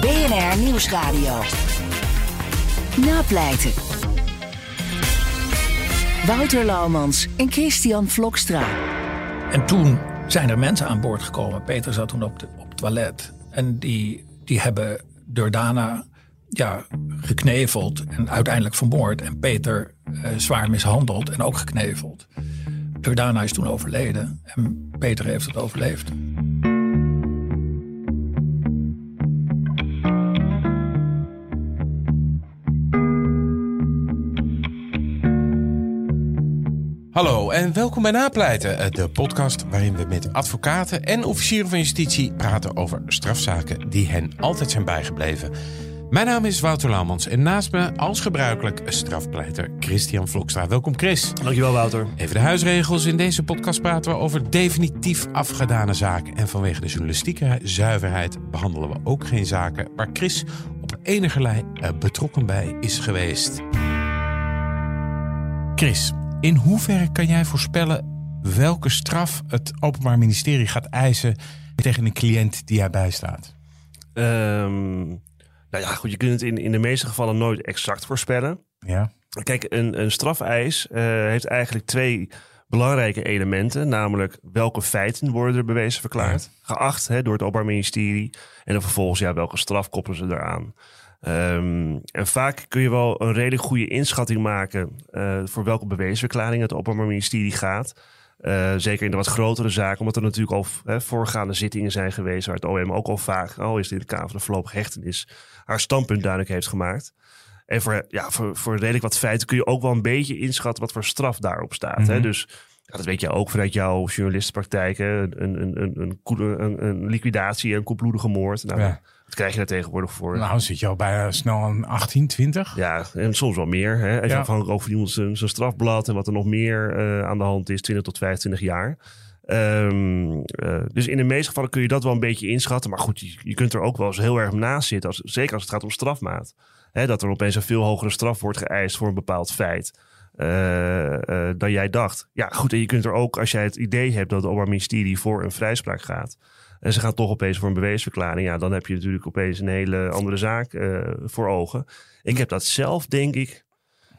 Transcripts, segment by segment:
BNR Nieuwsradio. Napleiten. Wouter Laumans en Christian Vlokstra. En toen zijn er mensen aan boord gekomen. Peter zat toen op, de, op het toilet. En die, die hebben Dordana ja, gekneveld en uiteindelijk vermoord. En Peter eh, zwaar mishandeld en ook gekneveld. Dordana is toen overleden en Peter heeft het overleefd. Hallo en welkom bij Napleiten, eh, de podcast waarin we met advocaten en officieren van justitie praten over strafzaken die hen altijd zijn bijgebleven. Mijn naam is Wouter Laumans en naast me als gebruikelijk strafpleiter Christian Vlokstra. Welkom Chris. Dankjewel Wouter. Even de huisregels. In deze podcast praten we over definitief afgedane zaken. En vanwege de journalistieke zuiverheid behandelen we ook geen zaken waar Chris op enige lijn eh, betrokken bij is geweest. Chris, in hoeverre kan jij voorspellen welke straf het Openbaar Ministerie gaat eisen tegen een cliënt die jij bijstaat? Ehm, nou ja, goed, je kunt het in, in de meeste gevallen nooit exact voorspellen. Ja. Kijk, een, een strafeis eh, heeft eigenlijk twee belangrijke elementen. Namelijk welke feiten worden er bewezen verklaard. Geacht hè, door het Openbaar Ministerie. En dan vervolgens ja, welke straf koppelen ze eraan. Ehm, en vaak kun je wel een redelijk goede inschatting maken uh, voor welke beweesverklaring het Openbaar Ministerie gaat. Uh, zeker in de wat grotere zaken, omdat er natuurlijk al hè, voorgaande zittingen zijn geweest waar het OM ook al vaak, al is dit in de Kamer van de voorlopige hechtenis, haar standpunt duidelijk heeft gemaakt. En voor, ja, voor, voor redelijk wat feiten kun je ook wel een beetje inschatten wat voor straf daarop staat. Mhm. hè? Dus ja, dat weet je ook vanuit jouw journalistenpraktijk. Hè? Een, een, een, een, een, een, een liquidatie, een koelbloedige moord. Nou, Ja. Wat krijg je daar tegenwoordig voor? Nou, zit je al bijna snel aan 18, 20? Ja, en soms wel meer. Hè? Even Ja. afhankelijk over iemand zijn, zijn strafblad en wat er nog meer eh, aan de hand is, 20 tot 25 jaar. Ehm, eh, dus in de meeste gevallen kun je dat wel een beetje inschatten. Maar goed, je, je kunt er ook wel eens heel erg naast zitten, als, zeker als het gaat om strafmaat. Hè, dat er opeens een veel hogere straf wordt geëist voor een bepaald feit. eh, dan jij dacht. Ja, goed. En je kunt er ook, als jij het idee hebt dat het Openbaar Ministerie voor een vrijspraak gaat. En ze gaan toch opeens voor een beweesverklaring. Ja, dan heb je natuurlijk opeens een hele andere zaak eh, voor ogen. Ik heb dat zelf, denk ik.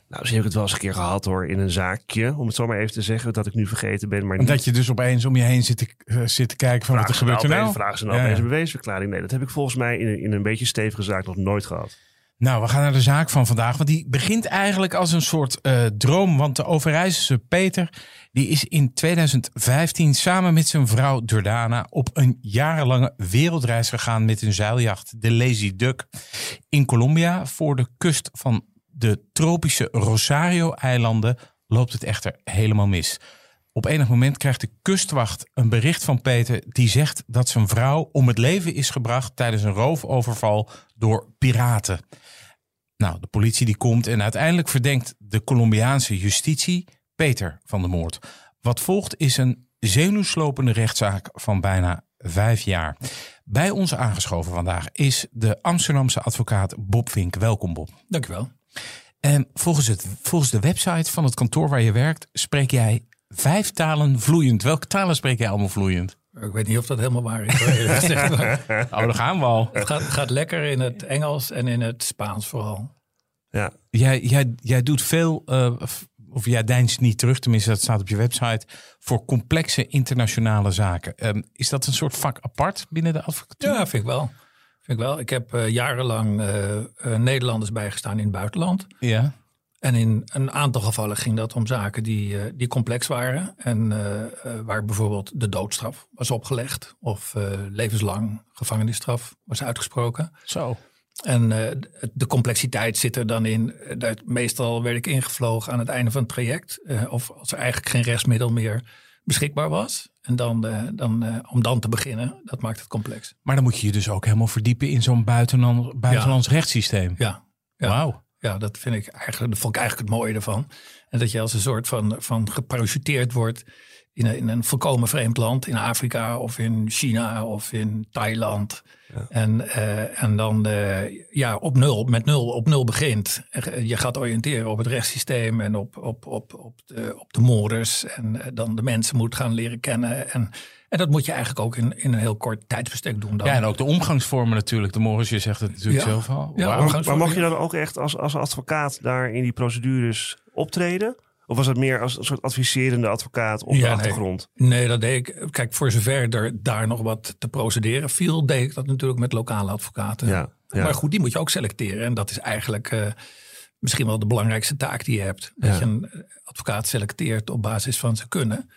Nou, misschien heb ik het wel eens een keer gehad hoor. In een zaakje, om het zo maar even te zeggen. Dat ik nu vergeten ben. Maar niet. Dat je dus opeens om je heen zit te, eh, zit te kijken van wat er ze gebeurt er nou nou. opeens- Vragen ze nou Ja, opeens een beweesverklaring? Nee, dat heb ik volgens mij in, in een beetje stevige zaak nog nooit gehad. Nou, we gaan naar de zaak van vandaag. Want die begint eigenlijk als een soort eh, droom. Want de Overijsselse Peter die is in 2015 samen met zijn vrouw Dordana op een jarenlange wereldreis gegaan met een zeiljacht, de Lazy Duck, in Colombia. Voor de kust van de tropische Rosario-eilanden loopt het echter helemaal mis. Op enig moment krijgt de kustwacht een bericht van Peter die zegt dat zijn vrouw om het leven is gebracht tijdens een roofoverval door piraten. Nou, de politie die komt en uiteindelijk verdenkt de Colombiaanse justitie Peter van de moord. Wat volgt is een zenuwslopende rechtszaak van bijna vijf jaar. Bij ons aangeschoven vandaag is de Amsterdamse advocaat Bob Vink. Welkom Bob. Dankjewel. En volgens, het, volgens de website van het kantoor waar je werkt spreek jij vijf talen vloeiend. Welke talen spreek jij allemaal vloeiend? Ik weet niet of dat helemaal waar is. gezegd, maar Oh, daar gaan we al. het gaat, gaat lekker in het Engels en in het Spaans vooral. Ja, Jij, jij, jij doet veel, eh, of- of jij deinst niet terug, tenminste dat staat op je website, voor complexe internationale zaken. Ehm, is dat een soort vak apart binnen de advocatuur? Ja, vind ik wel. Vind ik wel. Ik heb eh, jarenlang eh, eh, Nederlanders bijgestaan in het buitenland. Ja. En in een aantal gevallen ging dat om zaken die, eh, die complex waren. En eh, eh, waar bijvoorbeeld de doodstraf was opgelegd. Of levenslang gevangenisstraf was uitgesproken. Zo. En de complexiteit zit er dan in. Dat meestal werd ik ingevlogen aan het einde van het traject. of als er eigenlijk geen rechtsmiddel meer beschikbaar was. En dan, dan, om dan te beginnen, dat maakt het complex. Maar dan moet je je dus ook helemaal verdiepen in zo'n buitenland, buitenlands rechtssysteem. Ja, ja. Wauw. Ja dat, vind ik eigenlijk, dat vond ik eigenlijk het mooie ervan. En dat je als een soort van, van geparachuteerd wordt in een, in een volkomen vreemd land. In Afrika of in China of in Thailand. En, eh, en dan eh, ja, op nul, met nul op nul begint. Je gaat oriënteren op het rechtssysteem en op, op, op, op, de, op de moorders. En eh, dan de mensen moet gaan leren kennen. En, en dat moet je eigenlijk ook in, in een heel kort tijdsbestek doen. Dan. Ja, en ook de omgangsvormen natuurlijk. De Morris, je zegt het natuurlijk Ja. zelf al. Ja. Maar, mag je dan ook echt als, als advocaat daar in die procedures optreden? Of was het meer als een soort adviserende advocaat op Ja, de nee. achtergrond? Nee, dat deed ik. Kijk, voor zover er daar nog wat te procederen viel, deed ik dat natuurlijk met lokale advocaten. Ja, ja. Maar goed, die moet je ook selecteren. En dat is eigenlijk eh, misschien wel de belangrijkste taak die je hebt. Dat Ja. je een advocaat selecteert op basis van zijn kunnen.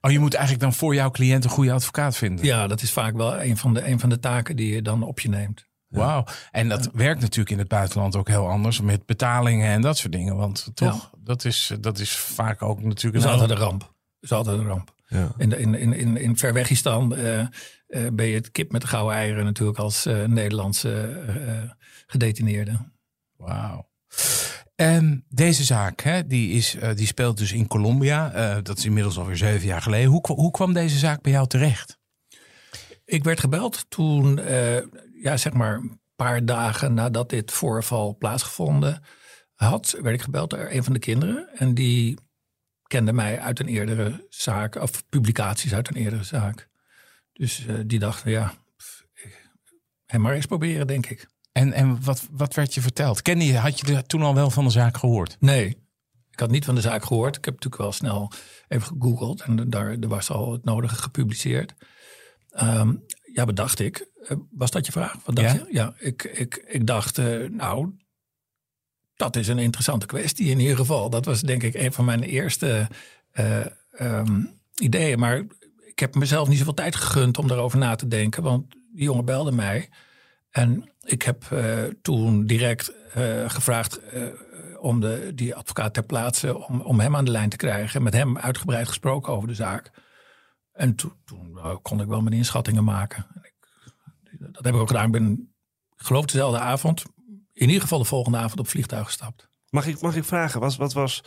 Oh, je moet eigenlijk dan voor jouw cliënt een goede advocaat vinden. Ja, dat is vaak wel een van de, een van de taken die je dan op je neemt. Wauw. En dat werkt natuurlijk in het buitenland ook heel anders met betalingen en dat soort dingen. Want toch, dat, is, dat is vaak ook Dat natuurlijk is een altijd een ramp. Dat is altijd een ramp. Ja. In, in, in, in, in Verwegistan eh, eh, ben je het kip met de gouden eieren natuurlijk als eh, Nederlandse eh, gedetineerde. Wauw. En deze zaak, hè, die, is, eh, die speelt dus in Colombia. Eh, dat is inmiddels alweer zeven jaar geleden. Hoe, hoe kwam deze zaak bij jou terecht? Ik werd gebeld toen, eh, ja, zeg maar een paar dagen nadat dit voorval plaatsgevonden had, werd ik gebeld door een van de kinderen. En die kende mij uit een eerdere zaak, of publicaties uit een eerdere zaak. Dus die dachten, ja, pff, hem maar eens proberen, denk ik. En, en wat, wat werd je verteld? Kende je, had je er toen al wel van de zaak gehoord? Nee, ik had niet van de zaak gehoord. Ik heb natuurlijk wel snel even gegoogeld en daar er was al het nodige gepubliceerd. Ehm, ja, wat dacht ik? Eh, was dat je vraag? Wat dacht Ja. je? Ja, ik, ik, ik dacht, eh, nou, dat is een interessante kwestie in ieder geval. Dat was denk ik een van mijn eerste eh, ehm, ideeën. Maar ik heb mezelf niet zoveel tijd gegund om daarover na te denken. Want die jongen belde mij. En ik heb eh, toen direct eh, gevraagd eh, om de, die advocaat ter plaatse... Om, om hem aan de lijn te krijgen. Met hem uitgebreid gesproken over de zaak. En toen, toen kon ik wel mijn inschattingen maken. En ik, dat heb ik ook gedaan. Ik ben, ik geloof dezelfde avond... in ieder geval de volgende avond op vliegtuig gestapt. Mag ik, mag ik vragen, was, wat, was,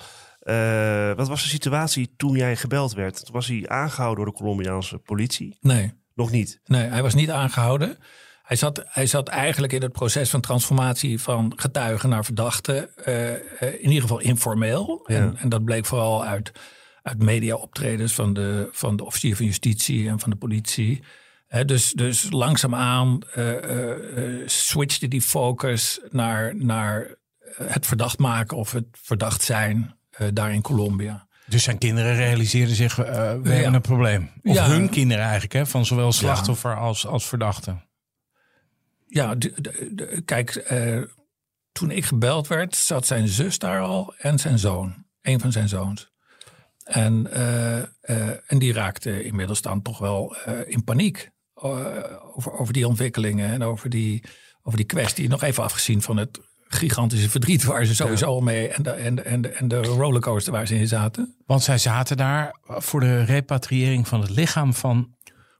wat was de situatie toen jij gebeld werd? Toen was hij aangehouden door de Colombiaanse politie? Nee, Nog niet. nee hij was niet aangehouden. Hij zat, hij zat eigenlijk in het proces van transformatie van getuige naar verdachte. eh, eh, in ieder geval informeel. Ja. En, en dat bleek vooral uit, uit media-optredens van de, van de officier van justitie en van de politie. Dus, dus langzaamaan eh, switchte die focus naar, naar het verdacht maken of het verdacht zijn daar in Colombia. Dus zijn kinderen realiseerden zich, eh, we Ja. hebben een probleem. Of Ja. hun kinderen eigenlijk, hè, van zowel slachtoffer als, als verdachte. Ja, de- de- de- kijk, eh, toen ik gebeld werd, zat zijn zus daar al en zijn zoon. Een van zijn zoons. En, eh, eh, en die raakte inmiddels dan toch wel in paniek over, over die ontwikkelingen en over die, over die kwestie. Nog even afgezien van het gigantische verdriet waar ze sowieso al mee en de, en, en, de, en de rollercoaster waar ze in zaten. Want zij zaten daar voor de repatriëring van het lichaam van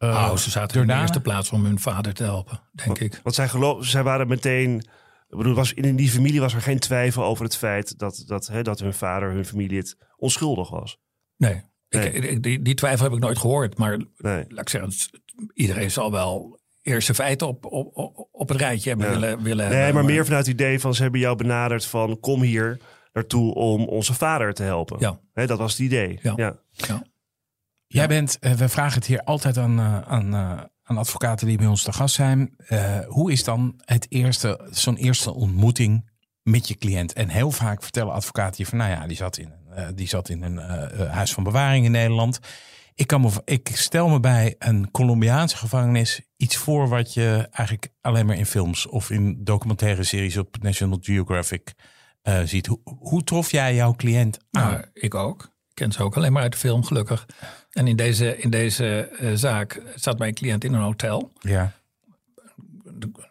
oh, ze zaten in de eerste plaats om hun vader te helpen, denk ik. Want zij, geloof, zij waren meteen... Ik bedoel, was, in die familie was er geen twijfel over het feit dat, dat, hè, dat hun vader, hun familie het onschuldig was. Nee, Nee. Ik, die, die twijfel heb ik nooit gehoord. Maar Nee. laat ik zeggen, iedereen zal wel eerste feiten op, op, op, het rijtje hebben Ja. willen, willen Nee, hebben. maar meer vanuit het idee van ze hebben jou benaderd van kom hier naartoe om onze vader te helpen. Ja. Hè, dat was het idee. Ja. Ja. Ja. Jij bent, eh, we vragen het hier altijd aan, eh, aan, eh, aan advocaten die bij ons te gast zijn. Hoe is dan het eerste, zo'n eerste ontmoeting met je cliënt? En heel vaak vertellen advocaten je van, nou ja, die zat in een, die zat in een huis van bewaring in Nederland. Ik, kan me, ik stel me bij een Colombiaanse gevangenis iets voor wat je eigenlijk alleen maar in films of in documentaire series op National Geographic ziet. Hoe, hoe trof jij jouw cliënt aan? Nou, ik ook. Ik ken ze ook alleen maar uit de film, gelukkig. En in deze, in deze eh, zaak zat mijn cliënt in een hotel. ja.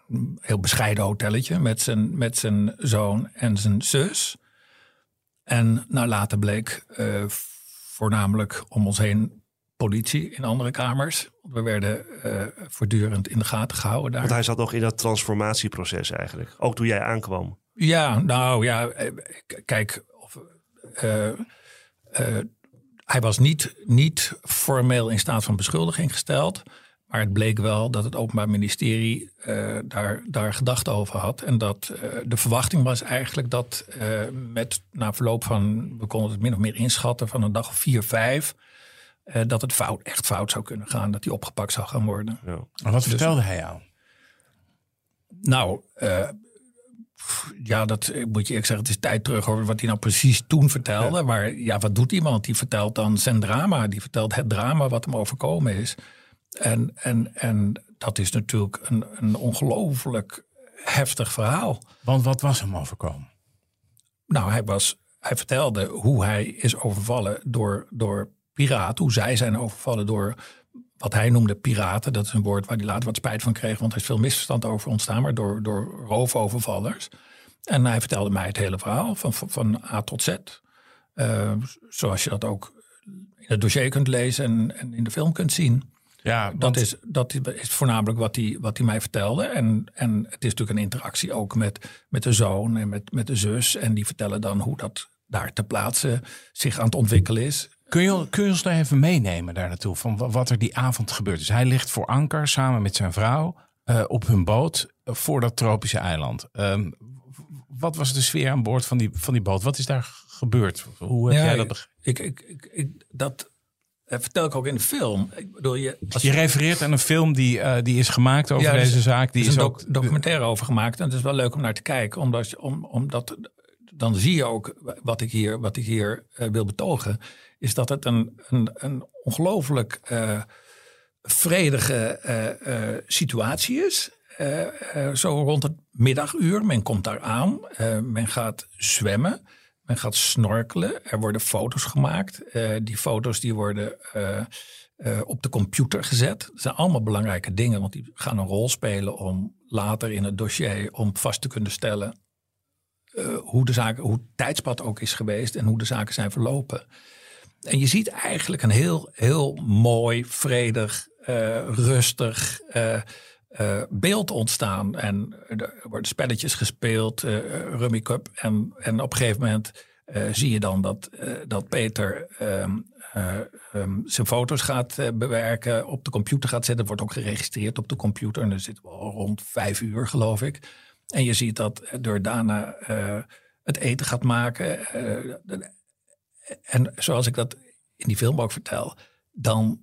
Een heel bescheiden hotelletje met zijn, met zijn zoon en zijn zus. En nou, later bleek eh, voornamelijk om ons heen politie in andere kamers. We werden eh, voortdurend in de gaten gehouden daar. Want hij zat nog in dat transformatieproces eigenlijk. Ook toen jij aankwam. Ja, nou ja, kijk, of, hij was niet, niet formeel in staat van beschuldiging gesteld. Maar het bleek wel dat het Openbaar Ministerie eh, daar, daar gedachten over had. En dat eh, de verwachting was eigenlijk dat eh, met na verloop van, we konden het min of meer inschatten, van een dag of vier, vijf. eh, dat het fout, echt fout zou kunnen gaan, dat hij opgepakt zou gaan worden. Ja. Maar wat vertelde hij jou? Nou, eh, ja, dat moet je eerlijk zeggen. Het is tijd terug over wat hij nou precies toen vertelde. Maar ja, wat doet iemand? Die vertelt dan zijn drama. Die vertelt het drama wat hem overkomen is. En, en, en dat is natuurlijk een, een ongelooflijk heftig verhaal. Want wat was hem overkomen? Nou, hij, was, hij vertelde hoe hij is overvallen door, door piraten. Hoe zij zijn overvallen door wat hij noemde piraten. Dat is een woord waar hij later wat spijt van kreeg. Want er is veel misverstand over ontstaan. Maar door, door roofovervallers. En hij vertelde mij het hele verhaal van, van, van A tot Z. Eh, zoals je dat ook in het dossier kunt lezen en, en in de film kunt zien. Ja, Dat is, dat is voornamelijk wat hij, wat hij mij vertelde. En, en het is natuurlijk een interactie ook met, met de zoon en met, met de zus. En die vertellen dan hoe dat daar ter plaatse zich aan het ontwikkelen is. Kun je, kun je ons daar even meenemen daar naartoe? Van wa- wat er die avond gebeurd is. Hij ligt voor anker samen met zijn vrouw eh, op hun boot eh, voor dat tropische eiland. Ehm, wat was de sfeer aan boord van die, van die boot? Wat is daar gebeurd? Hoe heb Ja, jij dat begrepen? Ik, ik, ik, ik- dat eh, vertel ik ook in de film. Ik bedoel, je, als Je refereert aan een film die, die is gemaakt over Ja, er is- deze zaak. Die er is, is een ook doc- documentaire over gemaakt. En het is wel leuk om naar te kijken. Omdat, om, omdat dan zie je ook wat ik hier, wat ik hier wil betogen. Is dat het een, een, een ongelooflijk eh, vredige eh, eh, situatie is. Zo rond het middaguur. Men komt daar aan. Men gaat zwemmen. Men gaat snorkelen. Er worden foto's gemaakt. Die foto's die worden op de computer gezet. Dat zijn allemaal belangrijke dingen. Want die gaan een rol spelen om later in het dossier... om vast te kunnen stellen hoe, de zaken, hoe het tijdspad ook is geweest... en hoe de zaken zijn verlopen. En je ziet eigenlijk een heel, heel mooi, vredig, eh, rustig eh, eh, beeld ontstaan. En er worden spelletjes gespeeld, Rummy Cup. En, en op een gegeven moment zie je dan dat, dat Peter ehm, eh, ehm, zijn foto's gaat bewerken, op de computer gaat zetten. wordt ook geregistreerd op de computer. En dan zitten we al rond vijf uur, geloof ik. En je ziet dat Dordana eh het eten gaat maken. En zoals ik dat in die film ook vertel, dan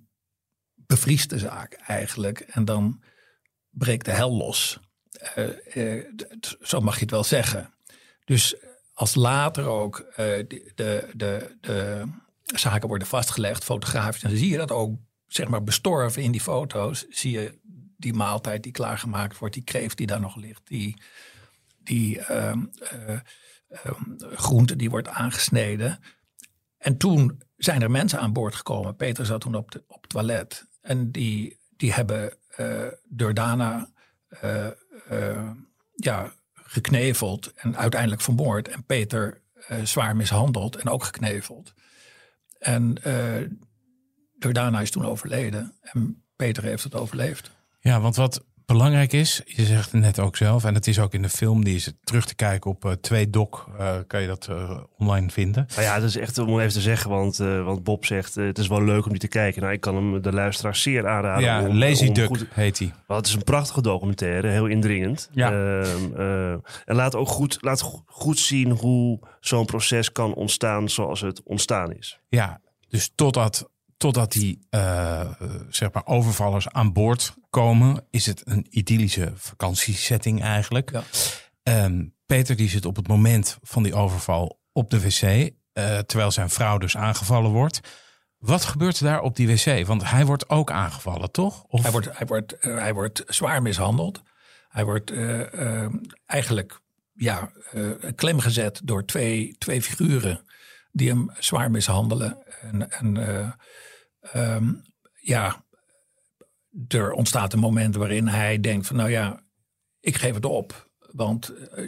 bevriest de zaak eigenlijk. En dan breekt de hel los. Eh, eh, zo mag je het wel zeggen. Dus als later ook eh, de, de, de, zaken worden vastgelegd, fotografisch, dan zie je dat ook zeg maar bestorven in die foto's. Zie je die maaltijd die klaargemaakt wordt, die kreeft die daar nog ligt, die, die ehm, eh, ehm, groente die wordt aangesneden. En toen zijn er mensen aan boord gekomen. Peter zat toen op, op het toilet. En die, die hebben eh, ja, gekneveld en uiteindelijk vermoord. En Peter zwaar mishandeld en ook gekneveld. En Dordana is toen overleden. En Peter heeft het overleefd. Ja, want wat belangrijk is, je zegt het net ook zelf, en het is ook in de film, die is terug te kijken op eh, twee doc, eh, kan je dat eh, online vinden. Nou ja, dat is echt om even te zeggen, want, want Bob zegt het is wel leuk om die te kijken. Nou, ik kan hem de luisteraar zeer aanraden. ja, om, Lazy om Duck goed- heet die. wel, het is een prachtige documentaire, heel indringend. Ja. Ehm, eh, en laat ook goed, laat go- goed zien hoe zo'n proces kan ontstaan zoals het ontstaan is. Ja, dus totdat, totdat die eh, zeg maar overvallers aan boord komen, is het een idyllische vakantiesetting eigenlijk. Ja. Ehm, Peter die zit op het moment van die overval op de wc, eh, terwijl zijn vrouw dus aangevallen wordt. Wat gebeurt daar op die wc? Want hij wordt ook aangevallen, toch? Of, Hij wordt, hij wordt, eh, hij wordt zwaar mishandeld. Hij wordt eh, eh, eigenlijk ja, klem gezet door twee, twee figuren die hem zwaar mishandelen. En, en ehm, ja, er ontstaat een moment waarin hij denkt van nou ja, ik geef het op. Want eh,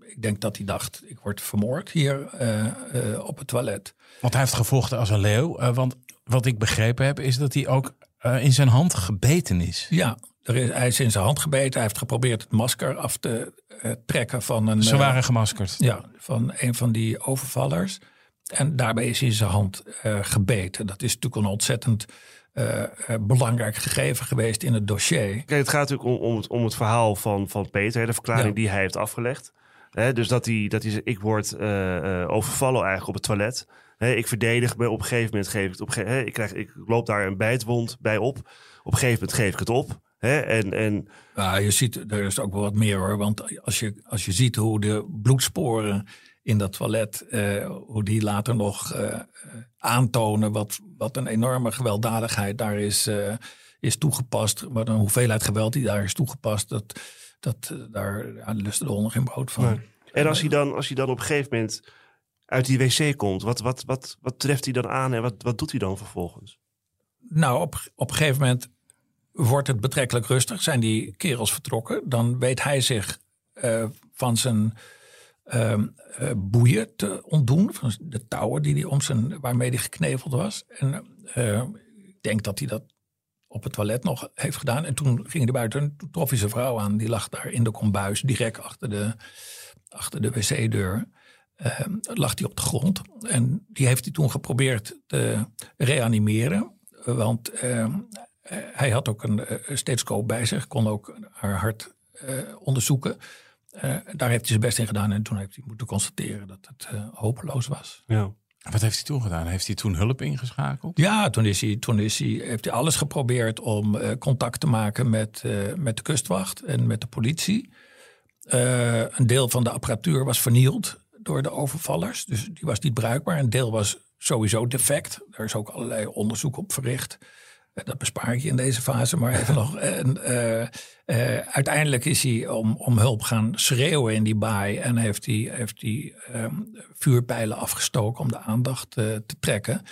ik denk dat hij dacht, ik word vermoord hier eh, eh, op het toilet. Want hij heeft gevochten als een leeuw. want wat ik begrepen heb, is dat hij ook in zijn hand gebeten is. Ja, er is, hij is in zijn hand gebeten. Hij heeft geprobeerd het masker af te trekken van een, Ze waren gemaskerd. ja, van een van die overvallers. En daarbij is hij in zijn hand eh, gebeten. Dat is natuurlijk een ontzettend eh, eh, belangrijk gegeven geweest in het dossier. Kijk, het gaat natuurlijk om, om, het, om het verhaal van, van Peter, hè, de verklaring Ja. die hij heeft afgelegd. Hè, dus dat hij, dat hij zegt, ik word overvallen eigenlijk op het toilet. Hè, ik verdedig me, op een gegeven moment geef ik het op. Hè, ik, krijg, ik loop daar een bijtwond bij op. Op een gegeven moment geef ik het op. En, en Ja, je ziet, er is ook wel wat meer hoor. Want als je, als je ziet hoe de bloedsporen in dat toilet, eh, hoe die later nog eh, eh, aantonen wat, wat een enorme gewelddadigheid daar is, is toegepast. Wat een hoeveelheid geweld die daar is toegepast, dat, dat, daar ja, lusten de honden geen brood van. En als hij dan, als hij dan op een gegeven moment uit die wc komt, wat, wat, wat, wat treft hij dan aan en wat, wat doet hij dan vervolgens? Nou, op, op een gegeven moment wordt het betrekkelijk rustig. Zijn die kerels vertrokken. Dan weet hij zich van zijn ehm, eh, boeien te ontdoen. Van de touwen die die om zijn, waarmee hij gekneveld was. En eh, ik denk dat hij dat op het toilet nog heeft gedaan. En toen ging hij buiten. en Toen trof hij zijn vrouw aan. Die lag daar in de kombuis. Direct achter de, achter de wc-deur. Eh, lag hij op de grond. En die heeft hij toen geprobeerd te reanimeren. Want eh, eh, hij had ook een uh, stethoscoop bij zich. Kon ook haar hart onderzoeken. Eh, daar heeft hij zijn best in gedaan. En toen heeft hij moeten constateren dat het eh, hopeloos was. Ja. Wat heeft hij toen gedaan? Heeft hij toen hulp ingeschakeld? Ja, toen, is hij, toen is hij, heeft hij alles geprobeerd om eh, contact te maken met, met de kustwacht en met de politie. Een deel van de apparatuur was vernield door de overvallers. Dus die was niet bruikbaar. Een deel was sowieso defect. Daar is ook allerlei onderzoek op verricht. Eh, Dat bespaar ik je in deze fase maar even nog. Eh, eh, uiteindelijk is hij om, om hulp gaan schreeuwen in die baai. En heeft hij, heeft hij ehm, vuurpijlen afgestoken om de aandacht te trekken.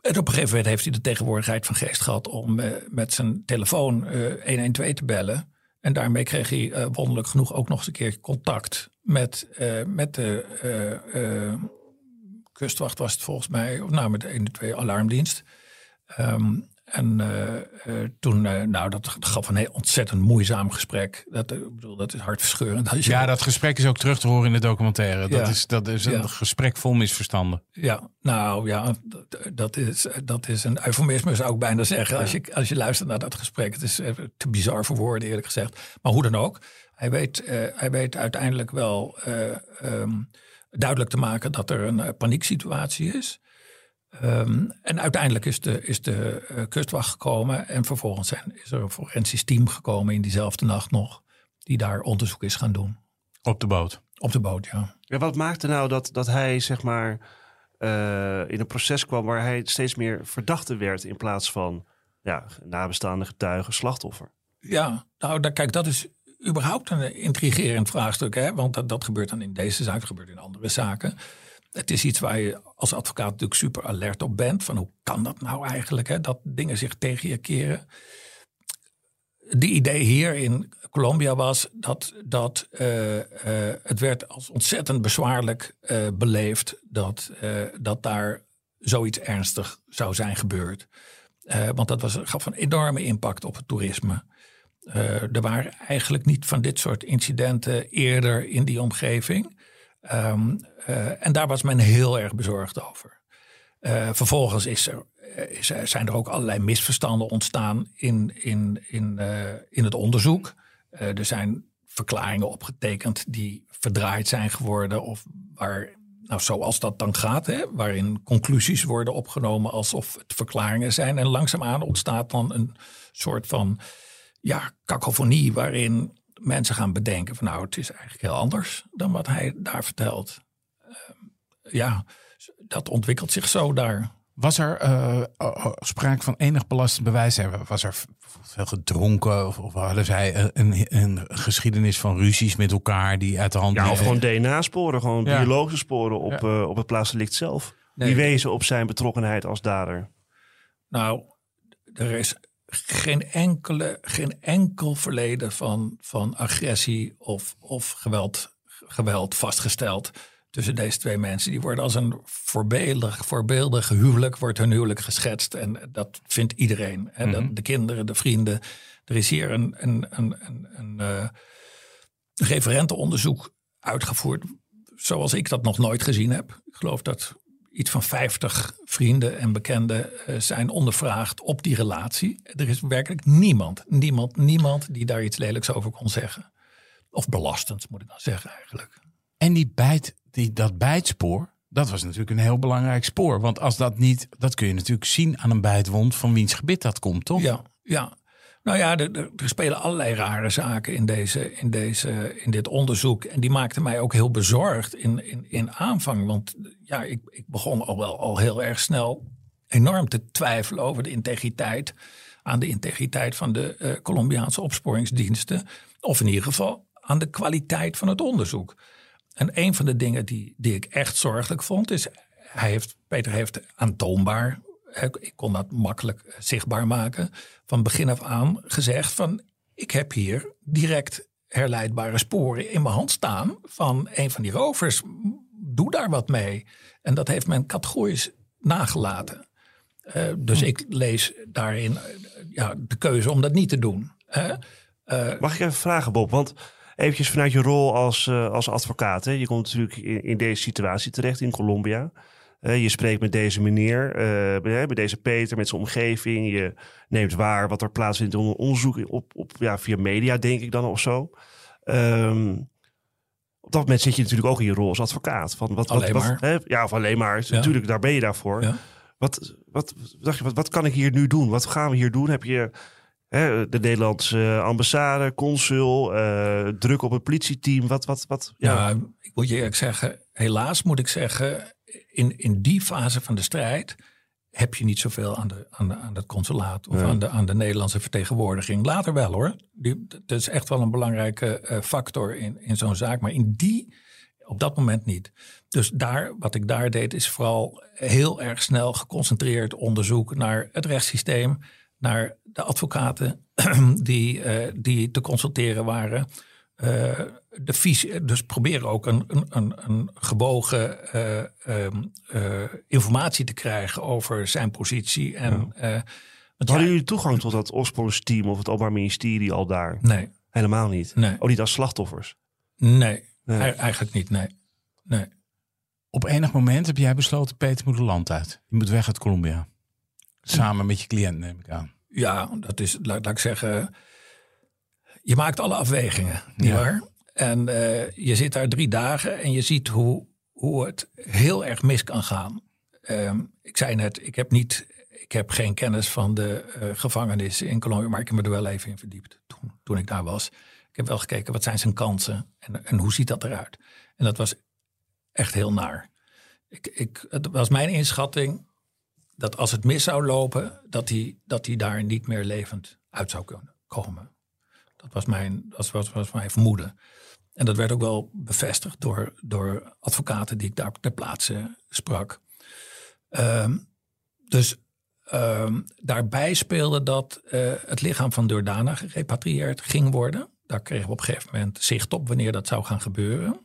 En op een gegeven moment heeft hij de tegenwoordigheid van geest gehad om met zijn telefoon eh 112 te bellen. En daarmee kreeg hij wonderlijk genoeg ook nog eens een keer contact met, met de kustwacht was het volgens mij, of nou met de 112 alarmdienst. Ehm, en eh, eh, toen, eh, nou dat gaf een heel ontzettend moeizaam gesprek. Dat, ik bedoel, dat is hartverscheurend. Als je, Ja, dat gesprek is ook terug te horen in de documentaire. Dat Ja. is, dat is een Ja. gesprek vol misverstanden. Ja, nou ja, dat, dat, is, dat is een eufemisme zou ik bijna zeggen. Als je, als je luistert naar dat gesprek. Het is te bizar voor woorden eerlijk gezegd. Maar hoe dan ook. Hij weet, hij weet uiteindelijk wel eh, ehm, duidelijk te maken dat er een panieksituatie is. Ehm, en uiteindelijk is de, is de eh, kustwacht gekomen. En vervolgens zijn, is er een forensisch team gekomen in diezelfde nacht nog. Die daar onderzoek is gaan doen. Op de boot. Op de boot, ja. Ja, wat maakte nou dat, dat hij zeg maar eh, in een proces kwam waar hij steeds meer verdachte werd in plaats van ja, nabestaande getuige, slachtoffer? Ja, nou da- kijk, dat is überhaupt een intrigerend vraagstuk. Hè? Want dat, dat gebeurt dan in deze zaak, dat gebeurt in andere zaken. Het is iets waar je als advocaat natuurlijk super alert op bent. Van hoe kan dat nou eigenlijk, hè? dat dingen zich tegen je keren. De idee hier in Colombia was dat, dat eh, eh, het werd als ontzettend bezwaarlijk eh, beleefd dat, dat daar zoiets ernstig zou zijn gebeurd. Want dat was, gaf een enorme impact op het toerisme. Er waren eigenlijk niet van dit soort incidenten eerder in die omgeving. Ehm, eh, en daar was men heel erg bezorgd over. Eh, vervolgens er, eh, is er- zijn er ook allerlei misverstanden ontstaan in, in, in, in het onderzoek. Er zijn verklaringen opgetekend die verdraaid zijn geworden. Of waar, nou, zoals dat dan gaat, hè, waarin conclusies worden opgenomen alsof het verklaringen zijn. En langzaamaan ontstaat dan een soort van ja, kakofonie waarin mensen gaan bedenken van nou, het is eigenlijk heel anders dan wat hij daar vertelt. Ehm, ja, dat ontwikkelt zich zo daar. Was er eh, sprake van enig belastend bewijs? Was er veel gedronken? Of, of hadden zij een, een geschiedenis van ruzies met elkaar die uit de hand Ja, of gewoon DNA-sporen, gewoon Ja. biologische sporen op, Ja. eh, op het plaatsdelict zelf. Nee. Die wezen op zijn betrokkenheid als dader. Nou, er is geen, enkele, geen enkel verleden van, van agressie of, of geweld, geweld vastgesteld. tussen deze twee mensen. Die worden als een voorbeeldig, voorbeeldig huwelijk, wordt hun huwelijk geschetst. En dat vindt iedereen. Hè? Dat de kinderen, de vrienden. Er is hier een, een, een, een, een eh, referentenonderzoek uitgevoerd. Zoals ik dat nog nooit gezien heb. Ik geloof dat iets van 50 vrienden en bekenden eh, zijn ondervraagd op die relatie. Er is werkelijk niemand, niemand, niemand die daar iets lelijks over kon zeggen. Of belastend, moet ik dan zeggen eigenlijk. En die bijt, die, dat bijtspoor, dat was natuurlijk een heel belangrijk spoor. Want als dat niet, dat kun je natuurlijk zien aan een bijtwond van wiens gebit dat komt, toch? Ja, ja. Nou ja, er, er- spelen allerlei rare zaken in, deze, in, deze, in dit onderzoek. En die maakten mij ook heel bezorgd in, in, in aanvang. Want ja, ik, ik begon al wel al heel erg snel enorm te twijfelen over de integriteit. Aan de integriteit van de eh, Colombiaanse opsporingsdiensten. Of in ieder geval aan de kwaliteit van het onderzoek. En een van de dingen die, die ik echt zorgelijk vond, is hij heeft, Peter heeft aantoonbaar, ik kon dat makkelijk eh, zichtbaar maken, van begin af aan gezegd van ik heb hier direct herleidbare sporen in mijn hand staan van een van die rovers. Doe daar wat mee. En dat heeft men categorisch nagelaten. Eh, dus ik lees daarin eh, ja, de keuze om dat niet te doen. hè. Mag ik even vragen, Bob? Want eventjes vanuit je rol als, als advocaat. Hè? Je komt natuurlijk in, in deze situatie terecht in Colombia. Je spreekt met deze meneer, eh, met deze Peter, met zijn omgeving. Je neemt waar wat er plaatsvindt in onderzoek op, op, ja, via media, denk ik dan of zo. Ehm, op dat moment zit je natuurlijk ook in je rol als advocaat. Van wat, Alleen wat, maar. Wat, hè? Ja, of alleen maar. Ja. Natuurlijk, daar ben je daarvoor. Ja. Wat, wat, dacht je, wat, wat kan ik hier nu doen? Wat gaan we hier doen? Heb je hè, de Nederlandse ambassade, consul, eh, druk op het politieteam? Wat, wat, wat? Ja, ik moet je eerlijk zeggen, helaas moet ik zeggen, in, in die fase van de strijd heb je niet zoveel aan, de, aan, de, aan het consulaat of aan, de, aan de Nederlandse vertegenwoordiging. Later wel hoor. Die, dat is echt wel een belangrijke eh, factor in, in zo'n zaak. Maar in die, op dat moment niet. Dus daar, wat ik daar deed, is vooral heel erg snel geconcentreerd onderzoek naar het rechtssysteem, naar de advocaten die, eh, die te consulteren waren. Eh, de visie, dus proberen ook een, een, een, een gewogen eh, ehm, eh, informatie te krijgen over zijn positie. En, eh, Hadden ja, jullie toegang tot dat opsporingsteam of het Openbaar Ministerie al daar? Nee, Helemaal niet. Nee. Ook niet als slachtoffers. nee, Nee. eigenlijk niet. Nee. nee. Op enig moment heb jij besloten, Peter moet het land uit. Je moet weg uit Colombia. Samen met je cliënt, neem ik aan. Ja, dat is, laat, laat ik zeggen, je maakt alle afwegingen, nietwaar? En eh, je zit daar drie dagen en je ziet hoe, hoe het heel erg mis kan gaan. Ehm, ik zei net, ik heb, niet, ik heb geen kennis van de eh, gevangenis in Colombia, maar ik heb me er wel even in verdiept toen, toen ik daar was. Ik heb wel gekeken, wat zijn zijn kansen en, en hoe ziet dat eruit? En dat was echt heel naar. Ik, ik, het was mijn inschatting dat als het mis zou lopen, dat hij, dat hij daar niet meer levend uit zou kunnen komen. Dat was mijn, dat was, was mijn vermoeden. En dat werd ook wel bevestigd door, door advocaten die ik daar ter plaatse sprak. Ehm, dus ehm, daarbij speelde dat eh, het lichaam van Durdana gerepatrieerd ging worden. Daar kregen we op een gegeven moment zicht op wanneer dat zou gaan gebeuren.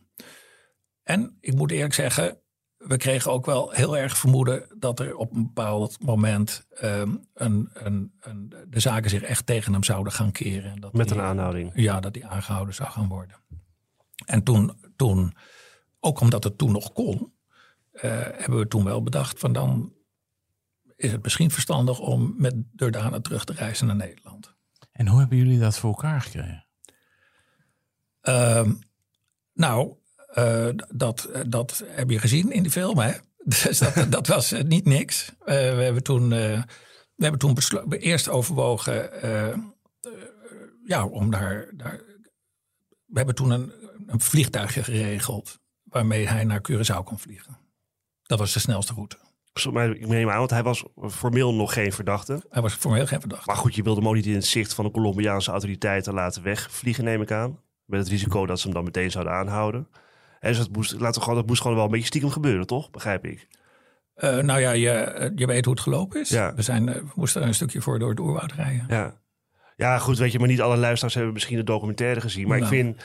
En ik moet eerlijk zeggen, we kregen ook wel heel erg vermoeden dat er op een bepaald moment ehm, een, een, een, de zaken zich echt tegen hem zouden gaan keren. En dat Met die- een aanhouding. Ja, dat die aangehouden zou gaan worden. En toen, toen ook omdat het toen nog kon, eh, hebben we toen wel bedacht van dan is het misschien verstandig om met Durdana terug te reizen naar Nederland. En hoe hebben jullie dat voor elkaar gekregen? Ehm, nou, eh, dat, dat heb je gezien in die film, hè? Dus dat, dat was eh, niet niks. Eh, we hebben toen, eh, we hebben toen eerst overwogen ja, om daar, daar. We hebben toen een, een vliegtuigje geregeld waarmee hij naar Curaçao kon vliegen. Dat was de snelste route. Ik neem aan, want hij was formeel nog geen verdachte. Hij was formeel geen verdachte. Maar goed, je wilde hem ook niet in het zicht van de Colombiaanse autoriteiten laten wegvliegen, neem ik aan. Met het risico dat ze hem dan meteen zouden aanhouden. En dus dat moest, laten we gewoon, dat moest gewoon wel een beetje stiekem gebeuren, toch? Begrijp ik. Eh, nou ja, je, eh, je weet hoe het gelopen is. Ja. We, zijn, eh, we moesten er een stukje voor door het oerwoud rijden. Ja. ja, goed, weet je, maar niet alle luisteraars hebben misschien de documentaire gezien. Maar Nou. ik vind,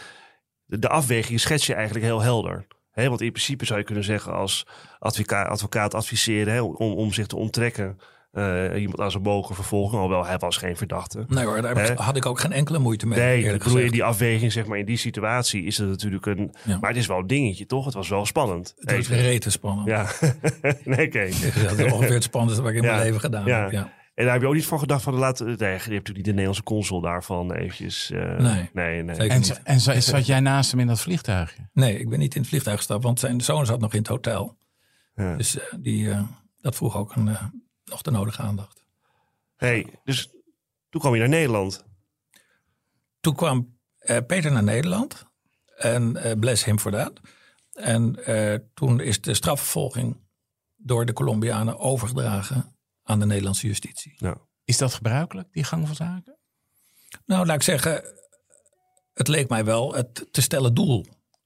de, de afweging schets je eigenlijk heel helder. Hè, want in principe zou je kunnen zeggen als advocaat, advocaat adviseren om, om zich te onttrekken. Eh, iemand aan zijn bogen vervolgen, alhoewel hij was geen verdachte. Nee hoor, daar had ik ook geen enkele moeite mee. Nee, ik bedoel, in die afweging, zeg maar, in die situatie is het natuurlijk een... Ja. Maar het is wel een dingetje, toch? Het was wel spannend. Het was Even. rete spannend. Ja, nee, oké. Dat is ongeveer het spannendste wat ik in Ja. mijn leven gedaan Ja. heb. Ja. En daar heb je ook niet voor gedacht van, laten, nee, je hebt natuurlijk niet de Nederlandse consul daarvan eventjes... eh, Nee. nee, nee. En, en za- zat jij naast hem in dat vliegtuigje? Nee, ik ben niet in het vliegtuig gestapt, want zijn zoon zat nog in het hotel. Ja. Dus eh, die, eh, dat vroeg ook een, eh, nog de nodige aandacht. Hey, dus toen kwam je naar Nederland. Toen kwam eh, Peter naar Nederland. En eh, bless him for that. En eh, toen is de strafvervolging door de Colombianen overgedragen aan de Nederlandse justitie. Is dat gebruikelijk, die gang van zaken? Nou, laat ik zeggen, het leek mij wel het te stellen doel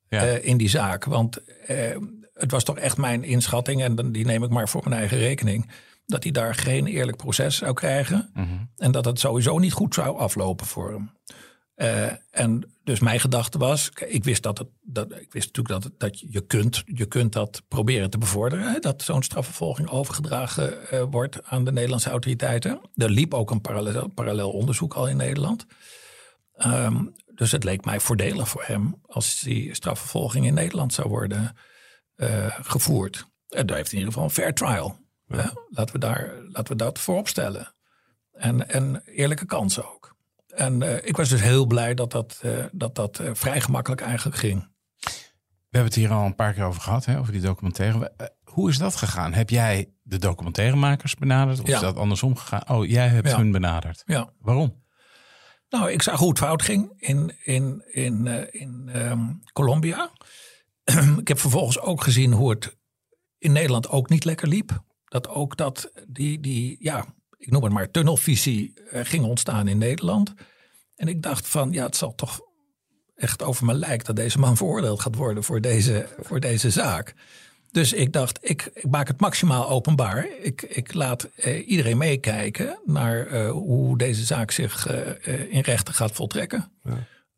Ja. eh, in die zaak. Want eh, het was toch echt mijn inschatting, en die neem ik maar voor mijn eigen rekening, dat hij daar geen eerlijk proces zou krijgen. En dat het sowieso niet goed zou aflopen voor hem. Eh, en dus mijn gedachte was, ik wist, dat het, dat, ik wist natuurlijk dat, het- dat je, kunt, je kunt dat proberen te bevorderen. Hè, dat zo'n strafvervolging overgedragen eh, wordt aan de Nederlandse autoriteiten. Er liep ook een parallel, parallel onderzoek al in Nederland. Ehm, dus het leek mij voordelig voor hem als die strafvervolging in Nederland zou worden eh, gevoerd. En daar heeft hij in ieder geval een fair trial. Laten, we daar, laten we dat voorop stellen. En, en eerlijke kansen ook. En eh, ik was dus heel blij dat dat, eh, dat, dat eh, vrij gemakkelijk eigenlijk ging. We hebben het hier al een paar keer over gehad, hè, over die documentaire. Hoe is dat gegaan? Heb jij de documentairemakers benaderd? Of Ja. is dat andersom gegaan? Oh, jij hebt Ja. hun benaderd. Ja. Waarom? Nou, ik zag hoe het fout ging in, in, in, in ehm, Colombia. ik heb vervolgens ook gezien hoe het in Nederland ook niet lekker liep. Dat ook dat die, die ja, ik noem het maar, tunnelvisie eh, ging ontstaan in Nederland. En ik dacht van, ja, het zal toch echt over mijn lijk dat deze man veroordeeld gaat worden voor deze, voor deze zaak. Dus ik dacht, ik, ik maak het maximaal openbaar. Ik, ik laat eh, iedereen meekijken naar eh, hoe deze zaak zich eh, in rechten gaat voltrekken.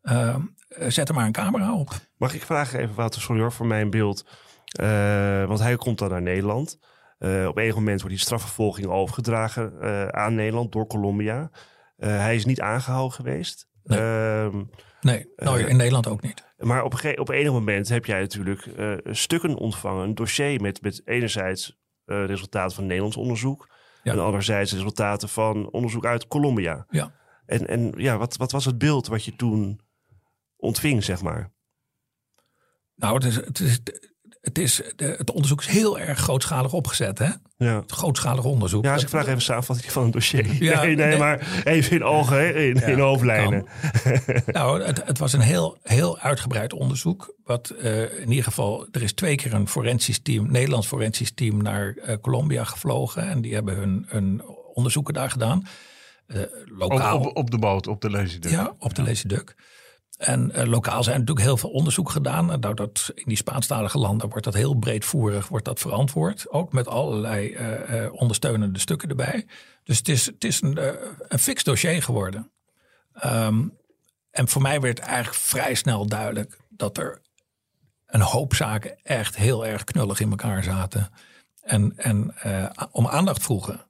Eh, eh, zet er maar een camera op. Mag ik vragen even, Wouter, sorry hoor, voor mijn beeld. Want hij komt dan naar Nederland. Eh, op een moment wordt die strafvervolging overgedragen eh, aan Nederland door Colombia. Eh, hij is niet aangehouden geweest. Nee. Ehm, Nee, nou, in Nederland ook niet. maar op een, op enig moment heb jij natuurlijk stukken ontvangen. Een dossier met, met enerzijds resultaten van Nederlands onderzoek. Ja. En anderzijds resultaten van onderzoek uit Colombia. Ja. En, en ja, wat, wat was het beeld wat je toen ontving, zeg maar? Nou, het, is, het, is, het, is, de- het onderzoek is heel erg grootschalig opgezet. Hè? Ja. Het grootschalig onderzoek. Ja, dus ik vraag even samenvatting van een dossier. Ja, nee, nee, nee. maar even in ogen, in, in hoofdlijnen. Nou, het, het was een heel, heel uitgebreid onderzoek. Wat eh, in ieder geval, er is twee keer een forensisch team, Nederlands forensisch team, naar eh, Colombia gevlogen. En die hebben hun, hun onderzoeken daar gedaan. Eh, lokaal. Op, op, op de boot, op de Lazy Ja, op de Lazy Duck. En eh, lokaal zijn natuurlijk heel veel onderzoek gedaan. Dat, in die Spaanstalige landen wordt dat heel breedvoerig wordt dat verantwoord. Ook met allerlei eh, eh, ondersteunende stukken erbij. Dus het is, het is een, eh, een fix dossier geworden. Ehm, en voor mij werd eigenlijk vrij snel duidelijk dat er een hoop zaken echt heel erg knullig in elkaar zaten. En, en om aandacht vroegen.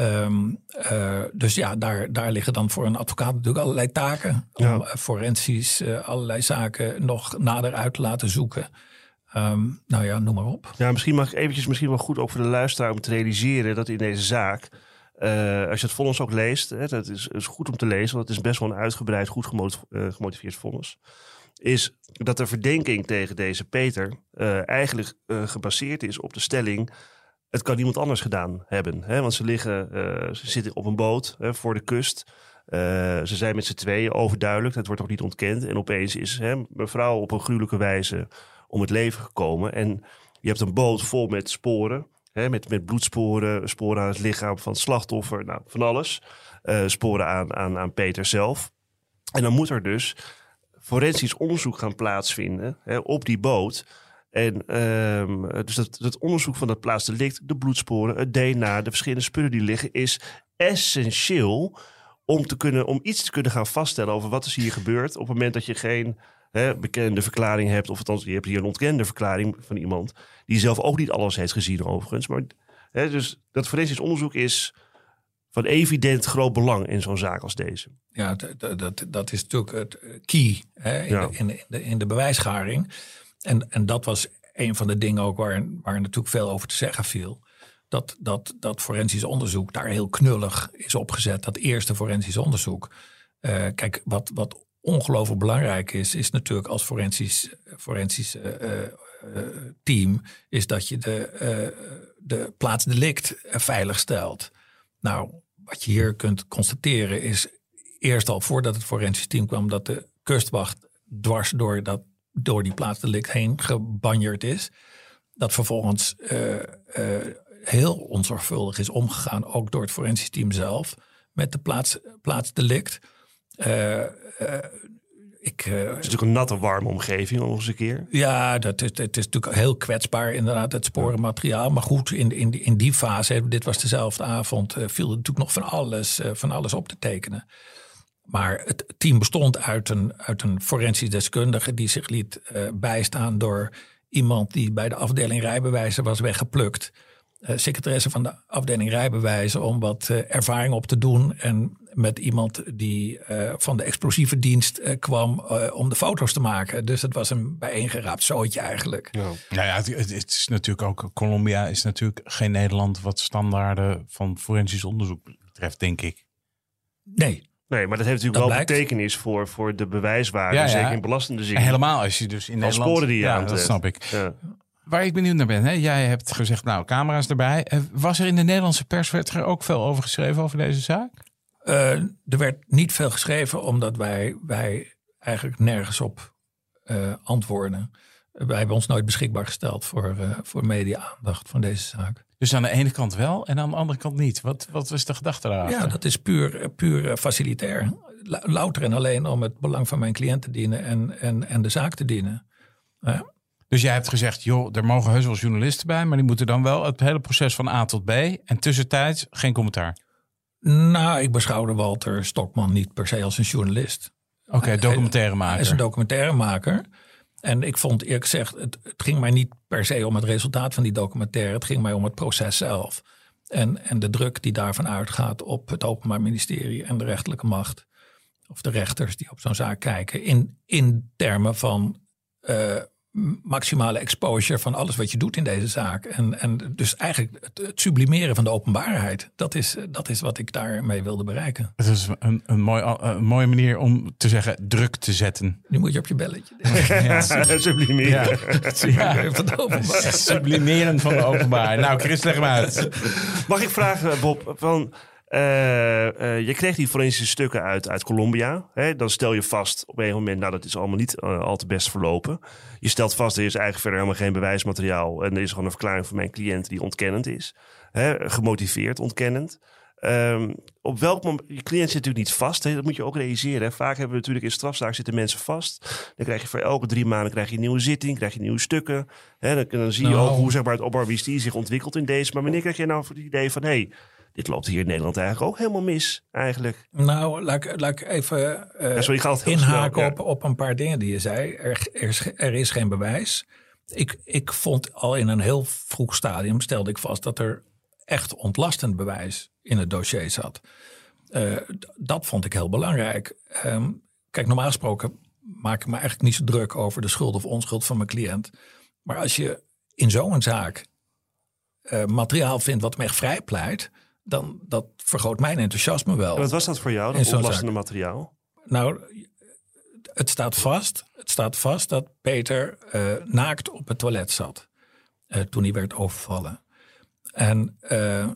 Ehm, eh, dus ja, daar, daar liggen dan voor een advocaat natuurlijk allerlei taken. Om Ja. eh, forensisch eh, allerlei zaken nog nader uit te laten zoeken. Ehm, nou ja, noem maar op. Ja, misschien mag ik eventjes, misschien wel goed ook voor de luisteraar om te realiseren dat in deze zaak, als je het vonnis ook leest, hè, dat is, is goed om te lezen, want het is best wel een uitgebreid, goed gemot- gemotiveerd vonnis, is dat de verdenking tegen deze Peter eigenlijk gebaseerd is op de stelling, het kan niemand anders gedaan hebben. Hè? Want ze, liggen, eh, ze zitten op een boot hè, voor de kust. Eh, ze zijn met z'n tweeën overduidelijk, dat wordt ook niet ontkend. En opeens is hè, mevrouw op een gruwelijke wijze om het leven gekomen. En je hebt een boot vol met sporen. Hè, met, met bloedsporen, sporen aan het lichaam van het slachtoffer. Nou, van alles. Eh, sporen aan, aan, aan Peter zelf. En dan moet er dus forensisch onderzoek gaan plaatsvinden hè, op die boot. En ehm, dus dat, dat onderzoek van dat plaatsdelict, de bloedsporen, het DNA, de verschillende spullen die liggen, is essentieel om, te kunnen, om iets te kunnen gaan vaststellen over wat is hier gebeurd op het moment dat je geen hè, bekende verklaring hebt, of althans, je hebt hier een ontkende verklaring van iemand, die zelf ook niet alles heeft gezien overigens. Maar, hè, dus dat forensisch onderzoek is van evident groot belang in zo'n zaak als deze. Ja, dat, dat, dat is natuurlijk het key hè, in, Ja. de, in, de, in de bewijsgaring. En, en dat was een van de dingen ook waar, waar natuurlijk veel over te zeggen viel. Dat, dat, dat forensisch onderzoek daar heel knullig is opgezet. Dat eerste forensisch onderzoek. Eh, kijk, wat, wat ongelooflijk belangrijk is, is natuurlijk als forensisch, forensisch eh, eh, team, is dat je de, de plaatsdelict eh, veilig stelt. Nou, wat je hier kunt constateren is eerst al voordat het forensisch team kwam, dat de kustwacht dwars door, dat, door die plaatsdelict heen gebanjerd is. Dat vervolgens eh, eh, heel onzorgvuldig is omgegaan, ook door het forensisch team zelf, met de plaats, plaatsdelict. Eh, ik, Het is natuurlijk een natte, warme omgeving nog eens een keer. ja, dat is, het is natuurlijk heel kwetsbaar, inderdaad, het sporenmateriaal. Maar goed, in, in, in die fase, dit was dezelfde avond, viel er natuurlijk nog van alles, van alles op te tekenen. Maar het team bestond uit een, uit een forensisch deskundige die zich liet eh, bijstaan door iemand die bij de afdeling rijbewijzen was weggeplukt. Eh, secretaresse van de afdeling rijbewijzen om wat eh, ervaring op te doen. En met iemand die van de explosieve dienst kwam om de foto's te maken. Dus het was een bijeengeraapt zootje eigenlijk. Ja. Nou ja, het, het is natuurlijk ook. Colombia is natuurlijk geen Nederland wat standaarden van forensisch onderzoek betreft, denk ik. Nee, Nee, maar dat heeft natuurlijk Dat wel blijkt. betekenis voor, voor de bewijswaarde, Ja, ja. zeker in belastende zin. En helemaal als je dus in Nederland. sporen die je ja, dat aantreft. snap ik. Ja. Waar ik benieuwd naar ben, hè? jij hebt gezegd, nou, camera's erbij. Eh, Was er in de Nederlandse pers werd er ook veel over geschreven over deze zaak? Eh, er werd niet veel geschreven omdat wij, wij eigenlijk nergens op eh, antwoorden. Wij hebben ons nooit beschikbaar gesteld voor, eh, voor media-aandacht van deze zaak. Dus aan de ene kant wel en aan de andere kant niet. Wat, wat was de gedachte daarachter? Ja, dat is puur, puur eh, facilitair. Louter en alleen om het belang van mijn cliënt te dienen en, en, en de zaak te dienen. Ja. Dus jij hebt gezegd, joh, er mogen heus wel journalisten bij, maar die moeten dan wel het hele proces van A tot B en tussentijds geen commentaar. Nou, ik beschouwde Walter Stokman niet per se als een journalist. Oké, documentaire Hij is een documentairemaker. En ik vond eerlijk gezegd, het, ging mij niet per se om het resultaat van die documentaire. Het ging mij om het proces zelf. En, en de druk die daarvan uitgaat op het Openbaar Ministerie en de rechterlijke macht. Of de rechters die op zo'n zaak kijken. In, in termen van eh, maximale exposure van alles wat je doet in deze zaak. En, en dus eigenlijk het, het sublimeren van de openbaarheid. Dat is, dat is wat ik daarmee wilde bereiken. Het is een, een, mooi, een mooie manier om te zeggen druk te zetten. Nu moet je op je belletje. Sublimeren. Ja. Van de openbaarheid. Sublimeren van de openbaarheid. Nou, Chris, leg hem uit. Mag ik vragen, Bob, van, eh, eh, je kreeg die forensische stukken uit, uit Colombia. Hè? Dan stel je vast op een moment, nou dat is allemaal niet eh, al te best verlopen. Je stelt vast, er is eigenlijk verder helemaal geen bewijsmateriaal. En er is gewoon een verklaring van mijn cliënt die ontkennend is. Hè? Gemotiveerd ontkennend. Ehm, op welk moment, je cliënt zit natuurlijk niet vast, hè? dat moet je ook realiseren. Hè? Vaak hebben we natuurlijk in strafzaak zitten mensen vast. Dan krijg je voor elke drie maanden krijg je een nieuwe zitting, krijg je nieuwe stukken. Hè? Dan, dan zie je Nou. ook hoe zeg maar, het opbouwwistie zich ontwikkelt in deze. Maar wanneer krijg je nou voor het idee van, hé, hey, dit loopt hier in Nederland eigenlijk ook helemaal mis, eigenlijk. Nou, laat ik, laat ik even Ja, sorry, heel inhaken snel, ja. op, op een paar dingen die je zei. Er, er, is, er is geen bewijs. Ik, ik vond al in een heel vroeg stadium, stelde ik vast dat er echt ontlastend bewijs in het dossier zat. Eh, dat vond ik heel belangrijk. Ehm, kijk, normaal gesproken maak ik me eigenlijk niet zo druk over de schuld of onschuld van mijn cliënt. Maar als je in zo'n zaak eh, materiaal vindt wat me echt vrijpleit, dan dat vergroot mijn enthousiasme wel. En wat was dat voor jou, dat ontlastende materiaal? Nou, het staat vast. Het staat vast dat Peter eh, naakt op het toilet zat. eh, toen hij werd overvallen. En eh,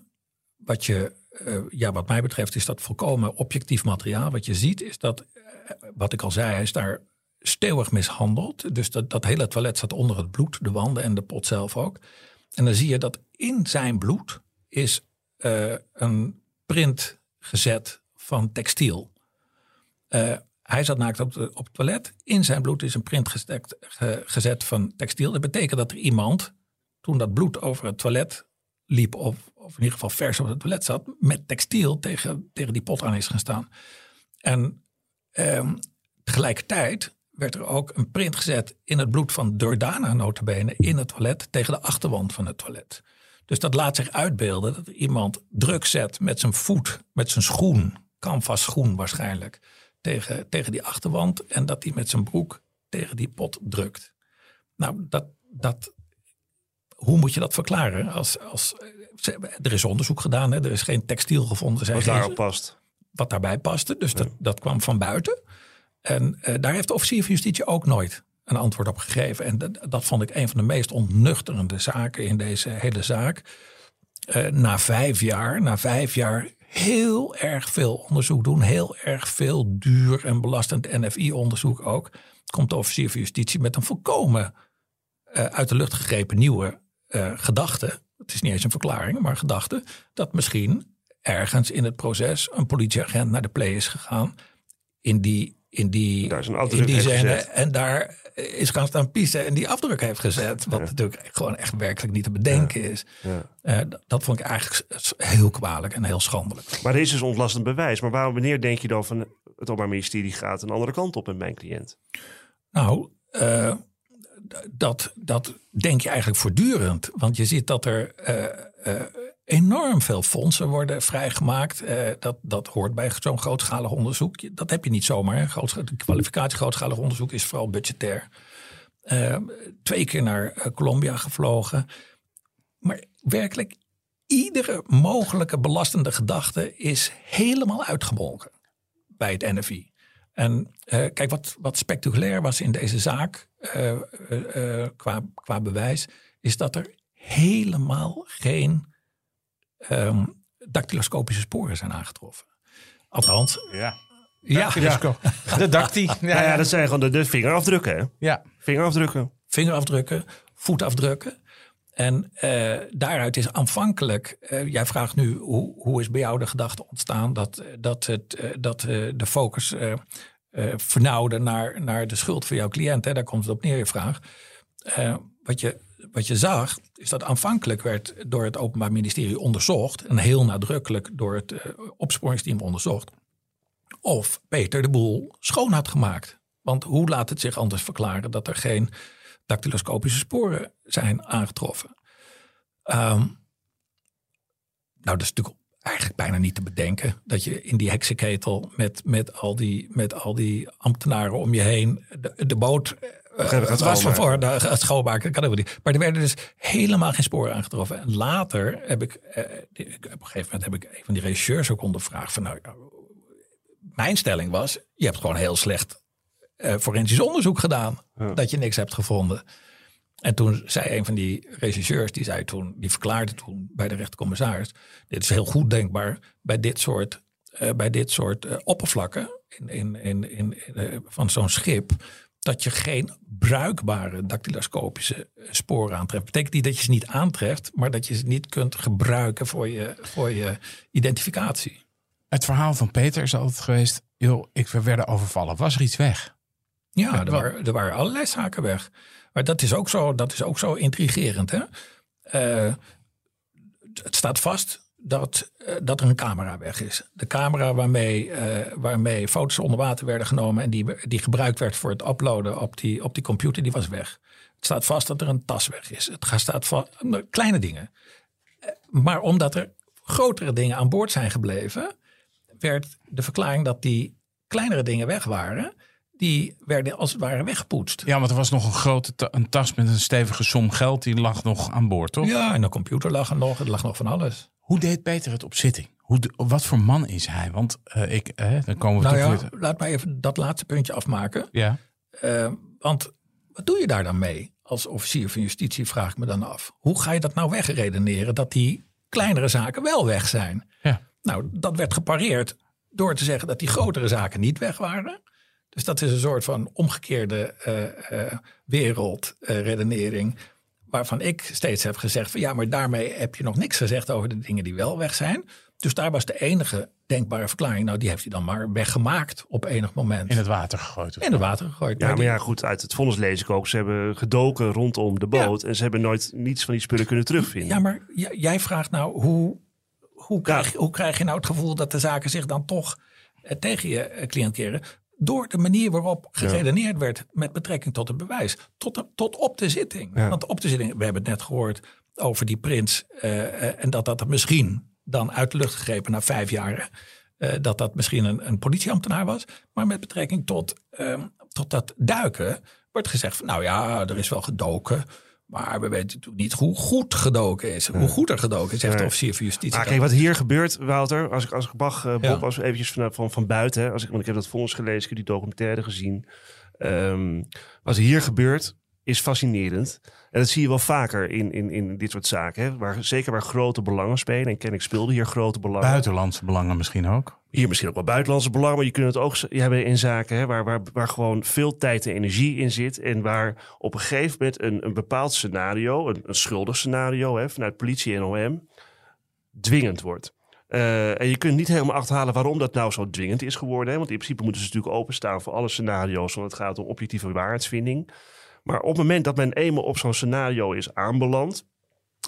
wat, je, ja, wat mij betreft is dat volkomen objectief materiaal. Wat je ziet is dat, wat ik al zei, hij is daar stewig mishandeld. Dus dat, dat hele toilet zat onder het bloed, de wanden en de pot zelf ook. En dan zie je dat in zijn bloed is eh, een print gezet van textiel. Eh, hij zat naakt op, op het toilet. In zijn bloed is een print gestekt, ge- gezet van textiel. Dat betekent dat er iemand, toen dat bloed over het toilet liep, of, of in ieder geval vers op het toilet zat, met textiel tegen, tegen die pot aan is gaan staan. En ehm, tegelijkertijd werd er ook een print gezet in het bloed van Dordana notabene in het toilet tegen de achterwand van het toilet. Dus dat laat zich uitbeelden dat iemand druk zet met zijn voet, met zijn schoen, canvas schoen waarschijnlijk, tegen, tegen die achterwand en dat hij met zijn broek tegen die pot drukt. Nou, dat, dat, hoe moet je dat verklaren? Als, als, er is onderzoek gedaan, hè? er is geen textiel gevonden. Wat daarop past. wat daarbij paste. Dus dat, dat kwam van buiten. En eh, daar heeft de officier van justitie ook nooit een antwoord op gegeven. En dat, dat vond ik een van de meest ontnuchterende zaken in deze hele zaak. Eh, na vijf jaar, na vijf jaar heel erg veel onderzoek doen. Heel erg veel duur en belastend NFI-onderzoek ook. Komt de officier van justitie met een volkomen eh, uit de lucht gegrepen nieuwe eh, gedachte. Het is niet eens een verklaring, maar gedachte. Dat misschien ergens in het proces een politieagent naar de play is gegaan. In die, in die, Daar is een in afdruk die scène. gezet. En daar is gaan staan piezen en die afdruk heeft gezet. Wat natuurlijk gewoon echt werkelijk niet te bedenken is. Ja. Eh, d- dat vond ik eigenlijk heel kwalijk en heel schandelijk. Maar er is dus ontlastend bewijs. Maar waarom, wanneer denk je dan van het Openbaar Ministerie gaat een andere kant op met mijn cliënt? Nou, eh, dat, dat denk je eigenlijk voortdurend. Want je ziet dat er eh, eh, enorm veel fondsen worden vrijgemaakt. Eh, dat, dat hoort bij zo'n grootschalig onderzoek. Dat heb je niet zomaar. hè. Grootscha- De kwalificatie grootschalig onderzoek is vooral budgetair. Eh, twee keer naar eh, Colombia gevlogen. Maar werkelijk iedere mogelijke belastende gedachte is helemaal uitgemolken bij het NFI. En eh, kijk, wat, wat spectaculair was in deze zaak qua, qua bewijs, is dat er helemaal geen ehm dactyloscopische sporen zijn aangetroffen. Althans, Ja. ja, De dactie. Ja, Ja, dat zijn gewoon de, de vingerafdrukken. Hè? ja. Vingerafdrukken. vingerafdrukken, voetafdrukken. En eh, daaruit is aanvankelijk, eh, jij vraagt nu hoe, hoe is bij jou de gedachte ontstaan dat, eh, dat, het, dat de focus eh eh, vernauwde naar, naar de schuld van jouw cliënt. Hè? Daar komt het op neer, je vraag. Eh, wat, je, wat je zag, is dat aanvankelijk werd door het Openbaar Ministerie onderzocht, en heel nadrukkelijk door het eh, opsporingsteam onderzocht, of Peter de boel schoon had gemaakt. Want hoe laat het zich anders verklaren dat er geen dactyloscopische sporen zijn aangetroffen? Ehm, nou, dat is natuurlijk eigenlijk bijna niet te bedenken. Dat je in die heksenketel met, met, al, die, met al die ambtenaren om je heen de, de boot eh, gegeven gaat was schoonmaken. voor het schoonmaken. Kan ook niet. Maar er werden dus helemaal geen sporen aangetroffen. En later heb ik, eh, op een gegeven moment heb ik een van die regisseurs ook ondervraagd. Van, nou, mijn stelling was, je hebt gewoon heel slecht eh, forensisch onderzoek gedaan. Dat je niks hebt gevonden. En toen zei een van die regisseurs, die zei toen, die verklaarde toen bij de rechtercommissaris. Dit is heel goed denkbaar bij dit soort, eh, bij dit soort eh, oppervlakken in, in, in, in, eh, van zo'n schip. Dat je geen bruikbare dactyloscopische sporen aantreft. Betekent niet dat je ze niet aantreft, maar dat je ze niet kunt gebruiken voor je, voor je identificatie. Het verhaal van Peter is altijd geweest, joh, ik we werden overvallen. Was er iets weg? Ja, er, waren, er waren allerlei zaken weg. Maar dat is ook zo, dat is ook zo intrigerend. Hè? Eh, het staat vast dat, eh, dat er een camera weg is. De camera waarmee, eh, waarmee foto's onder water werden genomen... en die, die gebruikt werd voor het uploaden op die, op die computer, die was weg. Het staat vast dat er een tas weg is. Het gaat- staat vast, kleine dingen. Eh, Maar omdat er grotere dingen aan boord zijn gebleven... werd de verklaring dat die kleinere dingen weg waren... die werden als het ware weggepoetst. Ja, want er was nog een grote ta- een tas met een stevige som geld. Die lag nog aan boord, toch? Ja, en de computer lag er nog. Er lag nog van alles. Hoe deed Peter het op zitting? Hoe, de- wat voor man is hij? Want eh, ik, eh, dan komen we Nou toch ja, weer... laat mij even dat laatste puntje afmaken. Ja. Eh, want wat doe je daar dan mee? Als officier van justitie vraag ik me dan af. Hoe ga je dat nou wegredeneren dat die kleinere zaken wel weg zijn? Ja. Nou, dat werd gepareerd door te zeggen dat die grotere zaken niet weg waren. Dus dat is een soort van omgekeerde wereldredenering. Waarvan ik steeds heb gezegd van ja, maar daarmee heb je nog niks gezegd over de dingen die wel weg zijn. Dus daar was de enige denkbare verklaring. Nou, die heeft hij dan maar weggemaakt op enig moment. In het water gegooid. In het water gegooid. Ja, maar die- ja, goed, uit het vonnis lees ik ook. Ze hebben gedoken rondom de boot. En ze hebben nooit niets van die spullen kunnen terugvinden. Ja, maar jij vraagt nou hoe, hoe, krijg, hoe krijg je nou het gevoel dat de zaken zich dan toch eh, tegen je eh, cliënt keren? Door de manier waarop geredeneerd werd met betrekking tot het bewijs. Tot, tot op de zitting. Ja. Want op de zitting, we hebben het net gehoord over die prins. eh, eh, en dat dat er misschien dan uit de lucht gegrepen na vijf jaar. eh, dat dat misschien een, een politieambtenaar was. Maar met betrekking tot, ehm, tot dat duiken wordt gezegd van nou ja, er is wel gedoken. Maar we weten natuurlijk niet hoe goed gedoken is. Hoe goed er gedoken is, zegt de officier van justitie. Maar kijk, wat hier gebeurt, Wouter, als ik, als ik mag, eh, Bob, Ja. als we eventjes van, van, van buiten, hè, als ik, want ik heb dat vonnis gelezen, ik heb die documentaire gezien. Ehm, wat hier gebeurt, is fascinerend. En dat zie je wel vaker in, in, in dit soort zaken. Hè, waar, zeker waar grote belangen spelen. En Kennick speelde hier grote belangen. Buitenlandse belangen misschien ook. Hier misschien ook wel buitenlandse belangen, maar je kunt het ook hebben in zaken hè, waar, waar, waar gewoon veel tijd en energie in zit. En waar op een gegeven moment een, een bepaald scenario, een, een schuldig scenario hè, vanuit politie en OM, dwingend wordt. Eh, en je kunt niet helemaal achterhalen waarom dat nou zo dwingend is geworden. Hè? Want in principe moeten ze natuurlijk openstaan voor alle scenario's, want het gaat om objectieve waarheidsvinding. Maar op het moment dat men eenmaal op zo'n scenario is aanbeland,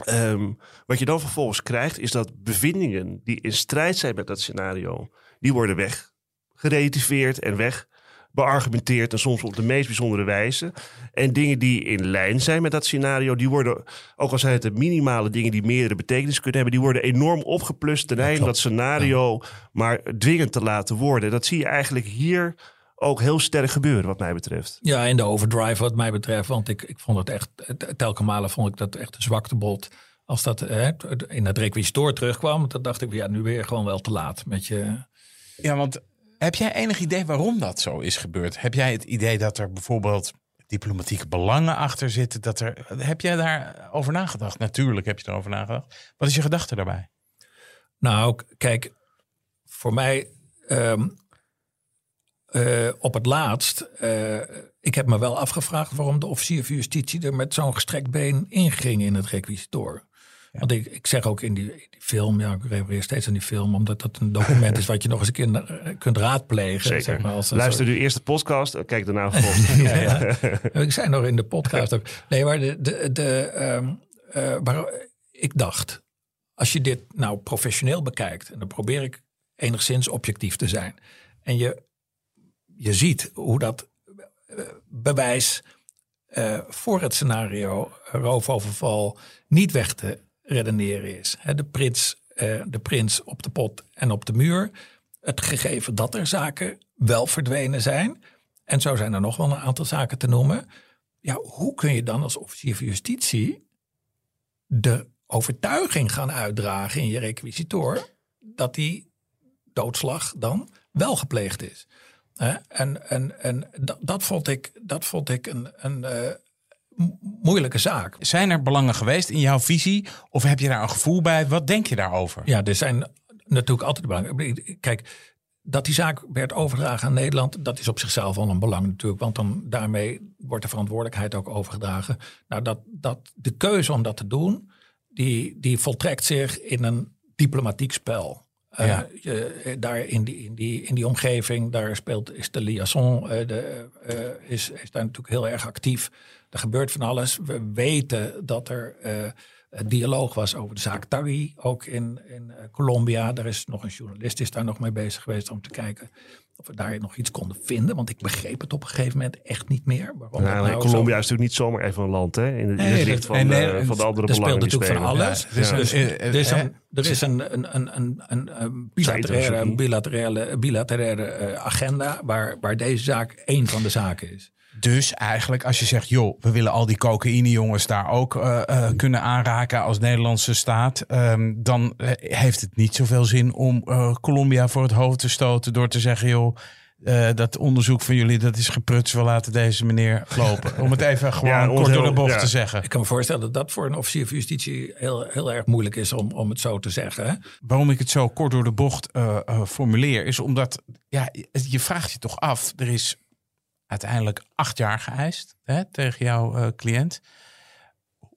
Ehm, wat je dan vervolgens krijgt, is dat bevindingen die in strijd zijn met dat scenario, die worden weggerelativeerd en weg beargumenteerd en soms op de meest bijzondere wijze. En dingen die in lijn zijn met dat scenario, die worden, ook al zijn het de minimale dingen die meerdere betekenis kunnen hebben, die worden enorm opgeplust ten einde dat scenario maar dwingend te laten worden. Dat zie je eigenlijk hier ook heel sterk gebeuren, wat mij betreft. Ja, in de overdrive wat mij betreft. Want ik, ik vond het echt, telke malen vond ik dat echt een zwaktebod. Als dat eh, in het requisitor terugkwam, dan dacht ik, ja, nu weer gewoon wel te laat met je... Ja, want heb jij enig idee waarom dat zo is gebeurd? Heb jij het idee dat er bijvoorbeeld diplomatieke belangen achter zitten? Dat er, heb jij daarover nagedacht? Natuurlijk heb je erover nagedacht. Wat is je gedachte daarbij? Nou, kijk, voor mij ehm, eh, op het laatst, eh, ik heb me wel afgevraagd waarom de officier van justitie er met zo'n gestrekt been inging in het requisitor. Want ik, ik zeg ook in die, in die film, ja, ik refereer steeds aan die film, omdat dat een document is wat je nog eens een keer na- kunt raadplegen. Zeker. Zeg maar, als Luister soort- nu eerst de podcast kijk daarna vervolgens. ja, ja. Ik zei nog in de podcast ook. Nee, maar de, de, de, ehm, eh, waar, ik dacht, als je dit nou professioneel bekijkt, en dan probeer ik enigszins objectief te zijn, en je, je ziet hoe dat eh, bewijs eh, voor het scenario roofoverval niet weg te redeneren is. De, prins, eh, de prins op de pot en op de muur. Het gegeven dat er zaken wel verdwenen zijn. En zo zijn er nog wel een aantal zaken te noemen. Ja, hoe kun je dan als officier van justitie de overtuiging gaan uitdragen in je requisitor dat die doodslag dan wel gepleegd is? En en, en dat, dat vond ik, dat vond ik een, een eh, mo- moeilijke zaak. Zijn er belangen geweest in jouw visie? Of heb je daar een gevoel bij? Wat denk je daarover? Ja, er zijn natuurlijk altijd belangen. Kijk, dat die zaak werd overgedragen aan Nederland, dat is op zichzelf al een belang natuurlijk. Want dan daarmee wordt de verantwoordelijkheid ook overgedragen. Nou, dat, dat, de keuze om dat te doen, die, die voltrekt zich in een diplomatiek spel. Eh, Ja. je, daar in die, in, die, in die omgeving, daar speelt is de liaison, eh, de, eh, is, is daar natuurlijk heel erg actief. Er gebeurt van alles. We weten dat er eh, dialoog was over de zaak Taghi, ook in, in eh, Colombia. Er is nog een journalist is daar nog mee bezig geweest om te kijken of we daar nog iets konden vinden. Want ik begreep het op een gegeven moment echt niet meer. Waarom Nou, nou Colombia zo- is natuurlijk niet zomaar even een land, hè? In, het- in Nee, het licht dat- van, nee, eh, van de andere er speelt belangen die natuurlijk van spelen. alles. Eh, eh, er is eh, een, er is een, een, een, een, een, een bilateraire, Zij-interesse bilateraire, bilateraire eh, agenda waar, waar deze zaak één van de zaken is. Dus eigenlijk als je zegt, joh, we willen al die cocaïnejongens daar ook eh, eh, kunnen aanraken als Nederlandse staat. ehm, dan eh, heeft het niet zoveel zin om eh, Colombia voor het hoofd te stoten door te zeggen, joh, eh, dat onderzoek van jullie, dat is gepruts, we laten deze meneer lopen. Om het even gewoon Ja, kort door de bocht ja. te zeggen. Ik kan me voorstellen dat dat voor een officier van justitie heel, heel erg moeilijk is om, om het zo te zeggen. Hè? Waarom ik het zo kort door de bocht formuleer, is omdat ja, je- je vraagt je toch af. Er is uiteindelijk acht jaar geëist hè, tegen jouw eh, cliënt.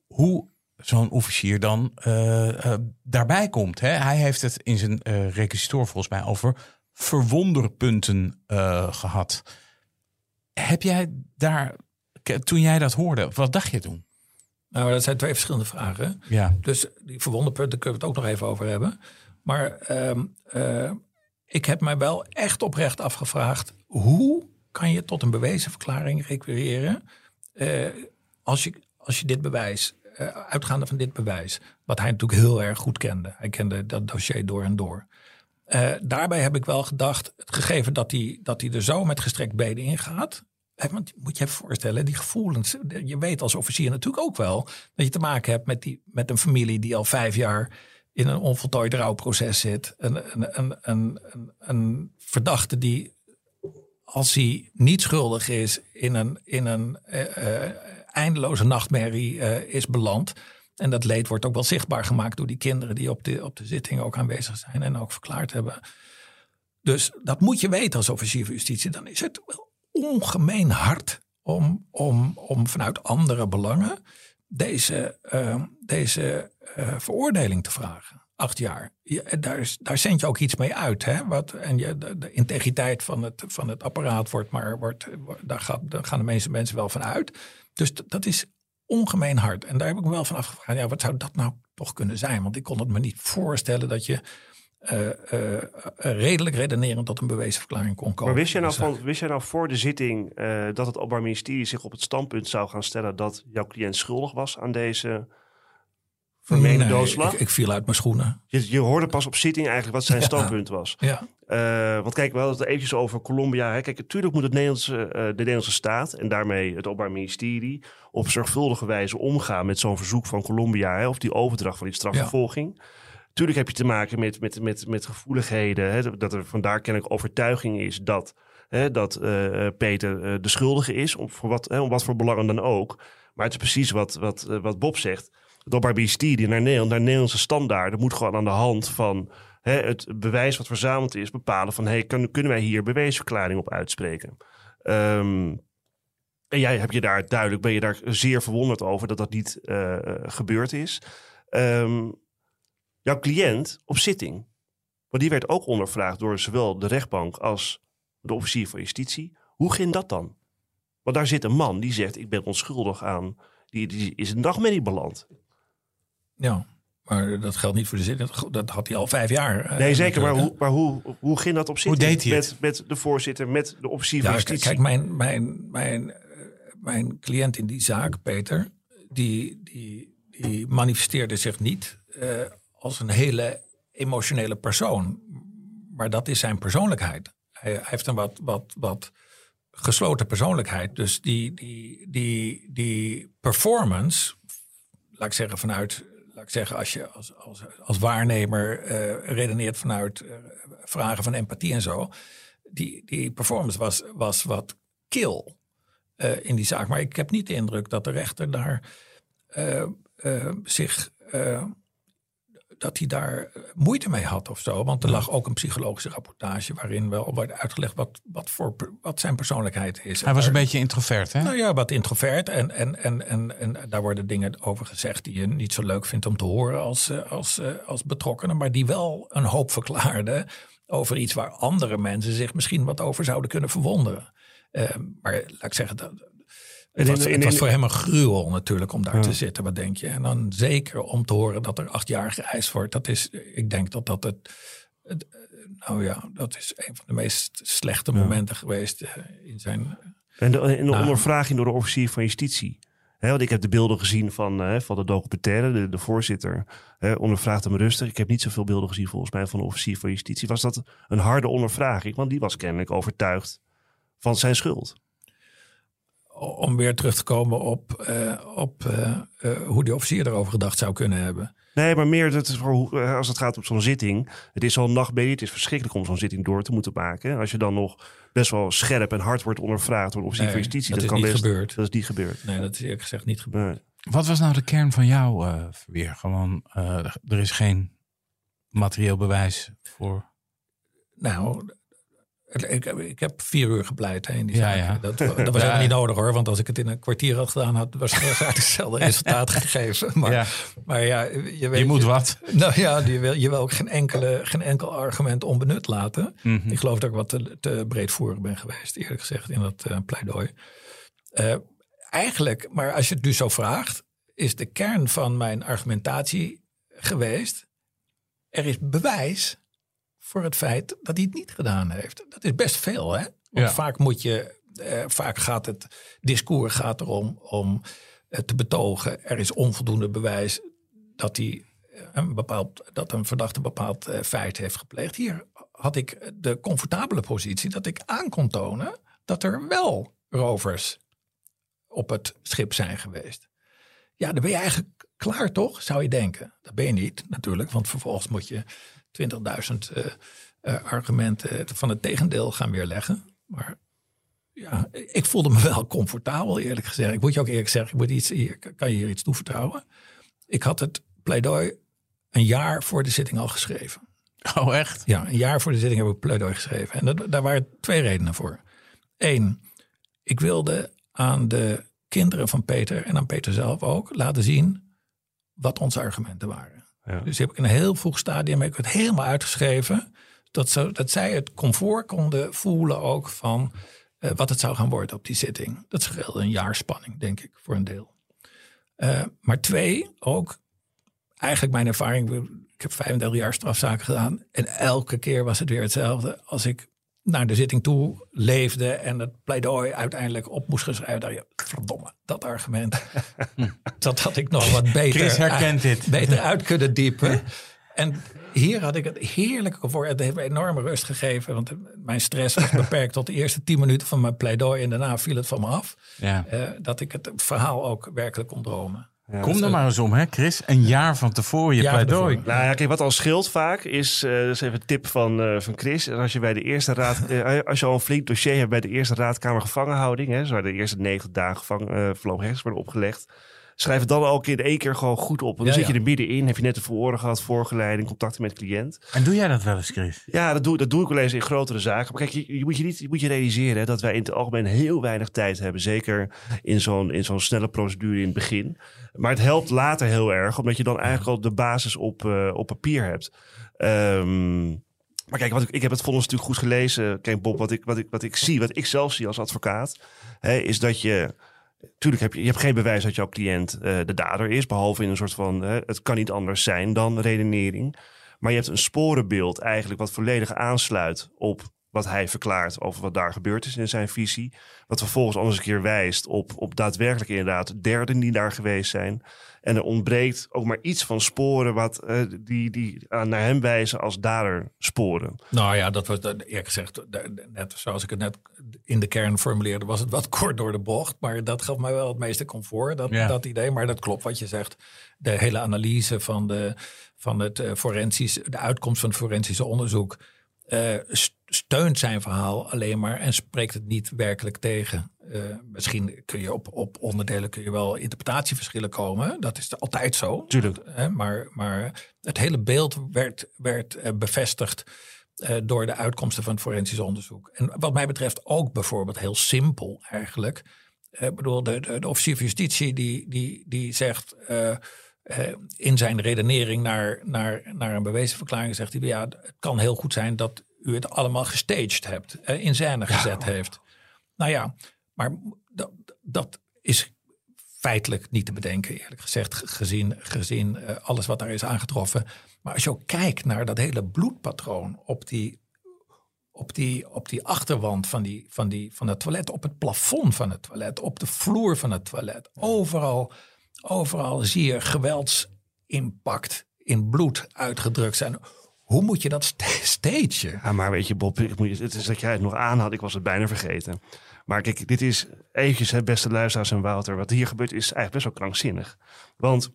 Hoe zo'n officier dan eh, eh, daarbij komt. Hè? Hij heeft het in zijn eh requisitor volgens mij over verwonderpunten eh, gehad. Heb jij daar, toen jij dat hoorde, wat dacht je toen? Nou, dat zijn twee verschillende vragen. Ja, Dus die verwonderpunten kunnen we het ook nog even over hebben. Maar ehm, eh, ik heb mij wel echt oprecht afgevraagd. hoe kan je tot een bewezen verklaring requireren eh, als, je, als je dit bewijs, eh, uitgaande van dit bewijs, wat hij natuurlijk heel erg goed kende. Hij kende dat dossier door en door. Eh, daarbij heb ik wel gedacht, het gegeven dat hij, dat hij er zo met gestrekt benen in gaat. Want moet je even voorstellen, die gevoelens. Je weet als officier natuurlijk ook wel dat je te maken hebt met, die, met een familie die al vijf jaar in een onvoltooid rouwproces zit. Een, een, een, een verdachte die, als hij niet schuldig is, in een, in een eh, eh, eindeloze nachtmerrie eh, is beland. En dat leed wordt ook wel zichtbaar gemaakt door die kinderen die op de, op de zitting ook aanwezig zijn en ook verklaard hebben. Dus dat moet je weten als officier van justitie. Dan is het wel ongemeen hard om, om, om vanuit andere belangen deze, deze veroordeling te vragen. Acht jaar. Je, daar, daar zend je ook iets mee uit. Hè? Wat, en je, de, de integriteit van het, van het apparaat wordt maar. Wordt, daar, gaat, daar gaan de meeste mensen wel van uit. Dus dat is ongemeen hard. En daar heb ik me wel van afgevraagd. Ja, wat zou dat nou toch kunnen zijn? Want ik kon het me niet voorstellen dat je. eh, eh, eh, redelijk redenerend tot een bewezen verklaring kon komen. Maar wist jij, nou Dus, van, wist jij nou voor de zitting dat het Openbaar Ministerie zich op het standpunt zou gaan stellen dat jouw cliënt schuldig was aan deze vermeende nee, doodslag? Ik, ik viel uit mijn schoenen. Je, je hoorde pas op zitting eigenlijk wat zijn Ja. standpunt was. Ja. Eh, want kijk, we hadden het eventjes over Colombia. Hè. Kijk, natuurlijk moet het Nederlandse, eh, de Nederlandse staat en daarmee het Openbaar Ministerie op zorgvuldige wijze omgaan met zo'n verzoek van Colombia. Hè, of die overdracht van die strafvervolging. Tuurlijk heb je te maken met, met, met, met gevoeligheden. Hè, dat er vandaar kennelijk overtuiging is dat, hè, dat eh, Peter de schuldige is. Om, voor wat, hè, om wat voor belangen dan ook. Maar het is precies wat, wat, wat Bob zegt. Openbaar Ministerie naar Nederland, naar Nederlandse standaarden, moet gewoon aan de hand van hè, het bewijs wat verzameld is, bepalen van hey, kan, kunnen wij hier bewijsverklaring op uitspreken. Ehm, en jij heb je daar duidelijk, ben je daar zeer verwonderd over dat dat niet eh, eh, gebeurd is. Ehm, jouw cliënt op zitting, want die werd ook ondervraagd door zowel de rechtbank als de officier van justitie. Hoe ging dat dan? Want daar zit een man die zegt: Ik ben onschuldig aan. Die, die is een nachtmerrie beland. Ja, maar dat geldt niet voor de zin. Dat, had hij al vijf jaar. eh, Nee, zeker. Maar hoe, maar hoe, hoe ging dat op zitting? deed hij met, het? met de voorzitter, met de officier van Ja, justitie? kijk, mijn, mijn, mijn, eh, mijn cliënt in die zaak, Peter, die, die, die manifesteerde zich niet eh, als een hele emotionele persoon. Maar dat is zijn persoonlijkheid. Hij, hij heeft een wat, wat, wat gesloten persoonlijkheid. Dus die, die, die, die performance, laat ik zeggen vanuit, laat ik zeggen, als je als, als, als waarnemer eh, redeneert vanuit eh, vragen van empathie en zo. Die, die performance was, was wat kil eh, in die zaak. Maar ik heb niet de indruk dat de rechter daar zich. Eh, dat hij daar moeite mee had of zo. Want er lag ook een psychologische rapportage waarin wel wordt uitgelegd wat, wat, voor, wat zijn persoonlijkheid is. Hij was een beetje introvert, hè? nou ja, wat introvert. En, en, en, en, en daar worden dingen over gezegd die je niet zo leuk vindt om te horen als, eh, als, eh, als betrokkenen. Maar die wel een hoop verklaarden over iets waar andere mensen zich misschien wat over zouden kunnen verwonderen. Eh, maar laat ik zeggen, dat, het, was, het voor hem een gruwel natuurlijk om daar te zitten. Wat denk je? En dan zeker om te horen dat er acht jaar geëist wordt. Dat is, ik denk dat dat het, het, nou ja, dat is een van de meest slechte momenten geweest eh, in zijn En de, Nou. ondervraging door de officier van justitie. Want ik heb de beelden gezien van, eh, van de documentaire. De, de voorzitter hè, ondervraagt hem rustig. Ik heb niet zoveel beelden gezien volgens mij van de officier van justitie. Was dat een harde ondervraging? Want die was kennelijk overtuigd van zijn schuld. Om weer terug te komen op, eh, op eh, eh, hoe die officier erover gedacht zou kunnen hebben. Nee, maar meer dat is voor, hoe- als het gaat om zo'n zitting. Het is al een nachtmerrie. Het is verschrikkelijk om zo'n zitting door te moeten maken. Als je dan nog best wel scherp en hard wordt ondervraagd door de officier Nee, van justitie. dat is kan niet best, gebeurd. Dat is niet gebeurd. Nee, dat is eerlijk gezegd niet gebeurd. Nee. Wat was nou de kern van jouw eh verweer? Gewoon, eh, er is geen materieel bewijs voor. Nou, ik, ik heb vier uur gepleit hè, in die Ja, zaak. ja. Dat, dat was Ja. helemaal niet nodig hoor. Want als ik het in een kwartier had gedaan, had was het waarschijnlijk hetzelfde resultaat gegeven. Maar maar ja, je weet... Je moet wat. Nou ja, je wil, je wil ook geen, enkele, geen enkel argument onbenut laten. Mhm. Ik geloof dat ik wat te, te breedvoerig ben geweest, eerlijk gezegd, in dat eh, pleidooi. Eh, eigenlijk, maar als je het nu zo vraagt, is de kern van mijn argumentatie geweest. Er is bewijs voor het feit dat hij het niet gedaan heeft. Dat is best veel, hè? Want Ja. vaak moet je, eh, vaak gaat het discours gaat erom om eh, te betogen, er is onvoldoende bewijs dat die eh, een bepaald, dat een verdachte een bepaald eh, feit heeft gepleegd. Hier had ik de comfortabele positie dat ik aan kon tonen dat er wel rovers op het schip zijn geweest. Ja, dan ben je eigenlijk klaar toch, zou je denken. Dat ben je niet natuurlijk, want vervolgens moet je 20.000 eh, eh, argumenten van het tegendeel gaan weerleggen. Maar ja, ik voelde me wel comfortabel eerlijk gezegd. Ik moet je ook eerlijk zeggen, ik moet iets, hier, kan je hier iets toevertrouwen? Ik had het pleidooi een jaar voor de zitting al geschreven. Oh, echt? Ja, een jaar voor de zitting heb ik pleidooi geschreven. En dat, daar waren twee redenen voor. Eén, ik wilde aan de kinderen van Peter en aan Peter zelf ook laten zien wat onze argumenten waren. Dus heb ik in een heel vroeg stadium heb ik het helemaal uitgeschreven. Dat, zo, dat zij het comfort konden voelen ook van eh, wat het zou gaan worden op die zitting. Dat scheelde een jaar spanning, denk ik, voor een deel. Eh, maar twee, ook eigenlijk mijn ervaring. Ik heb 35 jaar strafzaken gedaan. En elke keer was het weer hetzelfde. Als ik naar de zitting toe leefde en het pleidooi uiteindelijk op moest geschrijven. dacht je, verdomme, dat argument. dat had ik nog wat beter, Chris herkent dit. beter uit kunnen diepen. En hier had ik het heerlijke voor. Het heeft me enorme rust gegeven. Want mijn stress was beperkt tot de eerste tien minuten van mijn pleidooi. En daarna viel het van me af. Ja. eh, dat ik het verhaal ook werkelijk kon dromen. Kom er maar eens om, hè, Chris. Een jaar van tevoren je van pleidooi. Nou ja, kijk, wat al scheelt vaak is, eh dat is even een tip van, eh, van Chris. En Als je bij de eerste raad, eh, als je al een flink dossier hebt bij de eerste raadkamer gevangenhouding, hè, dus waar de eerste 90 dagen gevang, eh voorlopig hechtenis worden opgelegd, schrijf het dan ook in één keer gewoon goed op. Want dan Ja, zit je er middenin, heb je net de verhoren gehad, voorgeleiding, contacten met cliënt. En doe jij dat wel eens, Chris? Ja, dat doe, dat doe ik wel eens in grotere zaken. Maar kijk, je, je moet je, niet, je moet je realiseren hè, dat wij in het algemeen heel weinig tijd hebben. Zeker in zo'n, in zo'n snelle procedure in het begin. Maar het helpt later heel erg, omdat je dan eigenlijk al de basis op, eh, op papier hebt. Ehm, maar kijk, wat ik, ik heb het vonnis natuurlijk goed gelezen. Kijk, Bob, wat ik, wat, ik, wat ik zie, wat ik zelf zie als advocaat, hè, is dat je. Tuurlijk heb je, je hebt geen bewijs dat jouw cliënt eh, de dader is, behalve in een soort van het kan niet anders zijn dan redenering. Maar je hebt een sporenbeeld eigenlijk wat volledig aansluit op wat hij verklaart over wat daar gebeurd is in zijn visie. Wat vervolgens anders een keer wijst op, op daadwerkelijk inderdaad derden die daar geweest zijn. En er ontbreekt ook maar iets van sporen wat, eh, die, die aan naar hem wijzen als dader sporen. Nou ja, dat was dat- eerlijk gezegd, net zoals ik het net in de kern formuleerde, was het wat kort door de bocht. Maar dat gaf mij wel het meeste comfort, dat, Ja. dat idee. Maar dat klopt wat je zegt. De hele analyse van, de, van het eh, forensisch, de uitkomst van het forensische onderzoek eh, st- steunt zijn verhaal alleen maar en spreekt het niet werkelijk tegen. Eh, misschien kun je op, op onderdelen kun je wel interpretatieverschillen komen. Dat is altijd zo. Tuurlijk. Hè, maar, maar het hele beeld werd, werd eh, bevestigd eh, door de uitkomsten van het forensisch onderzoek. En wat mij betreft ook bijvoorbeeld heel simpel eigenlijk. Eh, Ik bedoel, de, de, de officier van justitie die, die, die zegt eh, eh, in zijn redenering naar, naar, naar een bewezen verklaring, zegt hij, ja, het kan heel goed zijn dat u het allemaal gestaged hebt, eh, in scène gezet heeft. Nou ja, maar dat, dat is feitelijk niet te bedenken, eerlijk gezegd, ge- gezien, gezien eh, alles wat daar is aangetroffen. Maar als je ook kijkt naar dat hele bloedpatroon op die, op die, op die achterwand van, die, van, die, van het toilet, op het plafond van het toilet, op de vloer van het toilet, overal, overal zie je geweldsimpact in bloed uitgedrukt zijn. Hoe moet je dat stagen? Ja, maar weet je, Bob, het is dat jij het nog aan had. Ik was het bijna vergeten. Maar kijk, dit is eventjes, hè, beste luisteraars en Wouter. Wat hier gebeurt is eigenlijk best wel krankzinnig. Want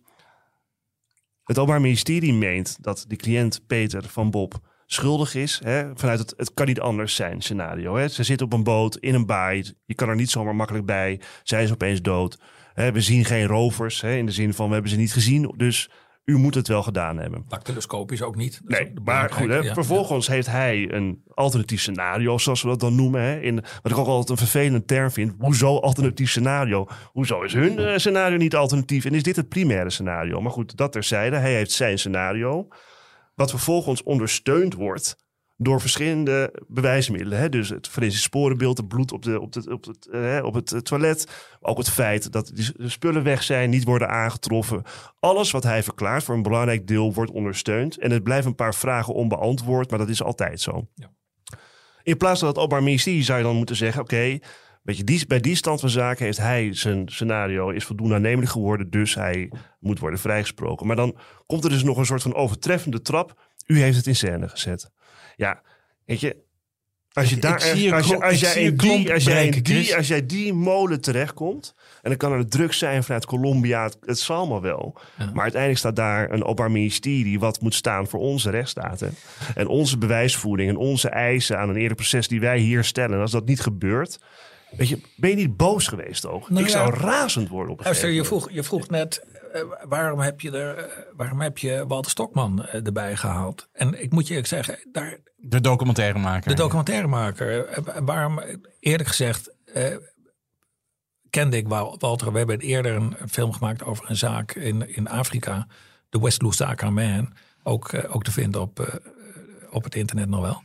het Openbaar Ministerie meent dat de cliënt Peter van Bob schuldig is. Hè, vanuit het, het kan niet anders zijn scenario. Hè. Ze zit op een boot in een baai. Je kan er niet zomaar makkelijk bij. Zij is opeens dood. Hè, we zien geen rovers. Hè, in de zin van, we hebben ze niet gezien. Dus u moet het wel gedaan hebben. Dactyloscopisch ook niet. Dat is Nee, ook maar goed, hè, ja. vervolgens heeft hij een alternatief scenario, zoals we dat dan noemen. Hè, in, wat ik ook altijd een vervelende term vind. Hoezo alternatief scenario? Hoezo is hun eh, scenario niet alternatief? En is dit het primaire scenario? Maar goed, dat terzijde. Hij heeft zijn scenario. Wat vervolgens ondersteund wordt door verschillende bewijsmiddelen. Hè? Dus het forensisch sporenbeeld, het bloed op, de, op, de, op, het, eh, op het eh, toilet. Ook het feit dat de spullen weg zijn, niet worden aangetroffen. Alles wat hij verklaart voor een belangrijk deel wordt ondersteund. En het blijven een paar vragen onbeantwoord, maar dat is altijd zo. Ja. In plaats van het Openbaar Ministerie zou je dan moeten zeggen... oké, weet je, die, bij die stand van zaken heeft hij zijn scenario... is voldoende aannemelijk geworden, dus hij moet worden vrijgesproken. Maar dan komt er dus nog een soort van overtreffende trap. U heeft het in scène gezet. Ja, weet je... Als je daar, als, je, jij in die, als, jij in breken, die, als jij die molen terechtkomt... en dan kan er druk zijn vanuit Colombia, het, het zal allemaal wel. Maar uiteindelijk staat daar een openbaar ministerie... wat moet staan voor onze rechtsstaten. En onze bewijsvoering en onze eisen aan een eerlijk proces... die wij hier stellen. En als dat niet gebeurt... Weet je, ben je niet boos geweest ook? Nou ik ja. zou razend worden op een Luister, je gegeven vroeg, je vroeg net, waarom, heb je er, eh, waarom heb je Walter Stokman eh, erbij gehaald? En ik moet je eerlijk zeggen, daar, De documentairemaker. de documentairemaker, eh, waarom, eerlijk gezegd, eh, kende ik Wa- Walter. We hebben eerder een, een film gemaakt over een zaak in, in Afrika, de West Lusaka Man. Ook, eh, ook te vinden op, eh, op het internet nog wel.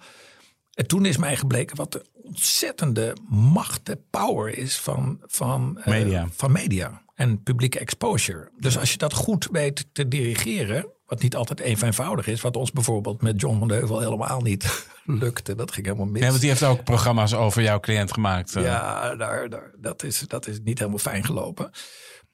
En toen is mij gebleken wat de ontzettende macht, de power is van, van, eh, Media. van media en publieke exposure. Dus als je dat goed weet te dirigeren, wat niet altijd even eenvoudig is, wat ons bijvoorbeeld met John van de Heuvel helemaal niet lukte, dat ging helemaal mis. Ja, want die heeft ook programma's over jouw cliënt gemaakt. eh. Ja, daar, daar, dat, is, dat is niet helemaal fijn gelopen.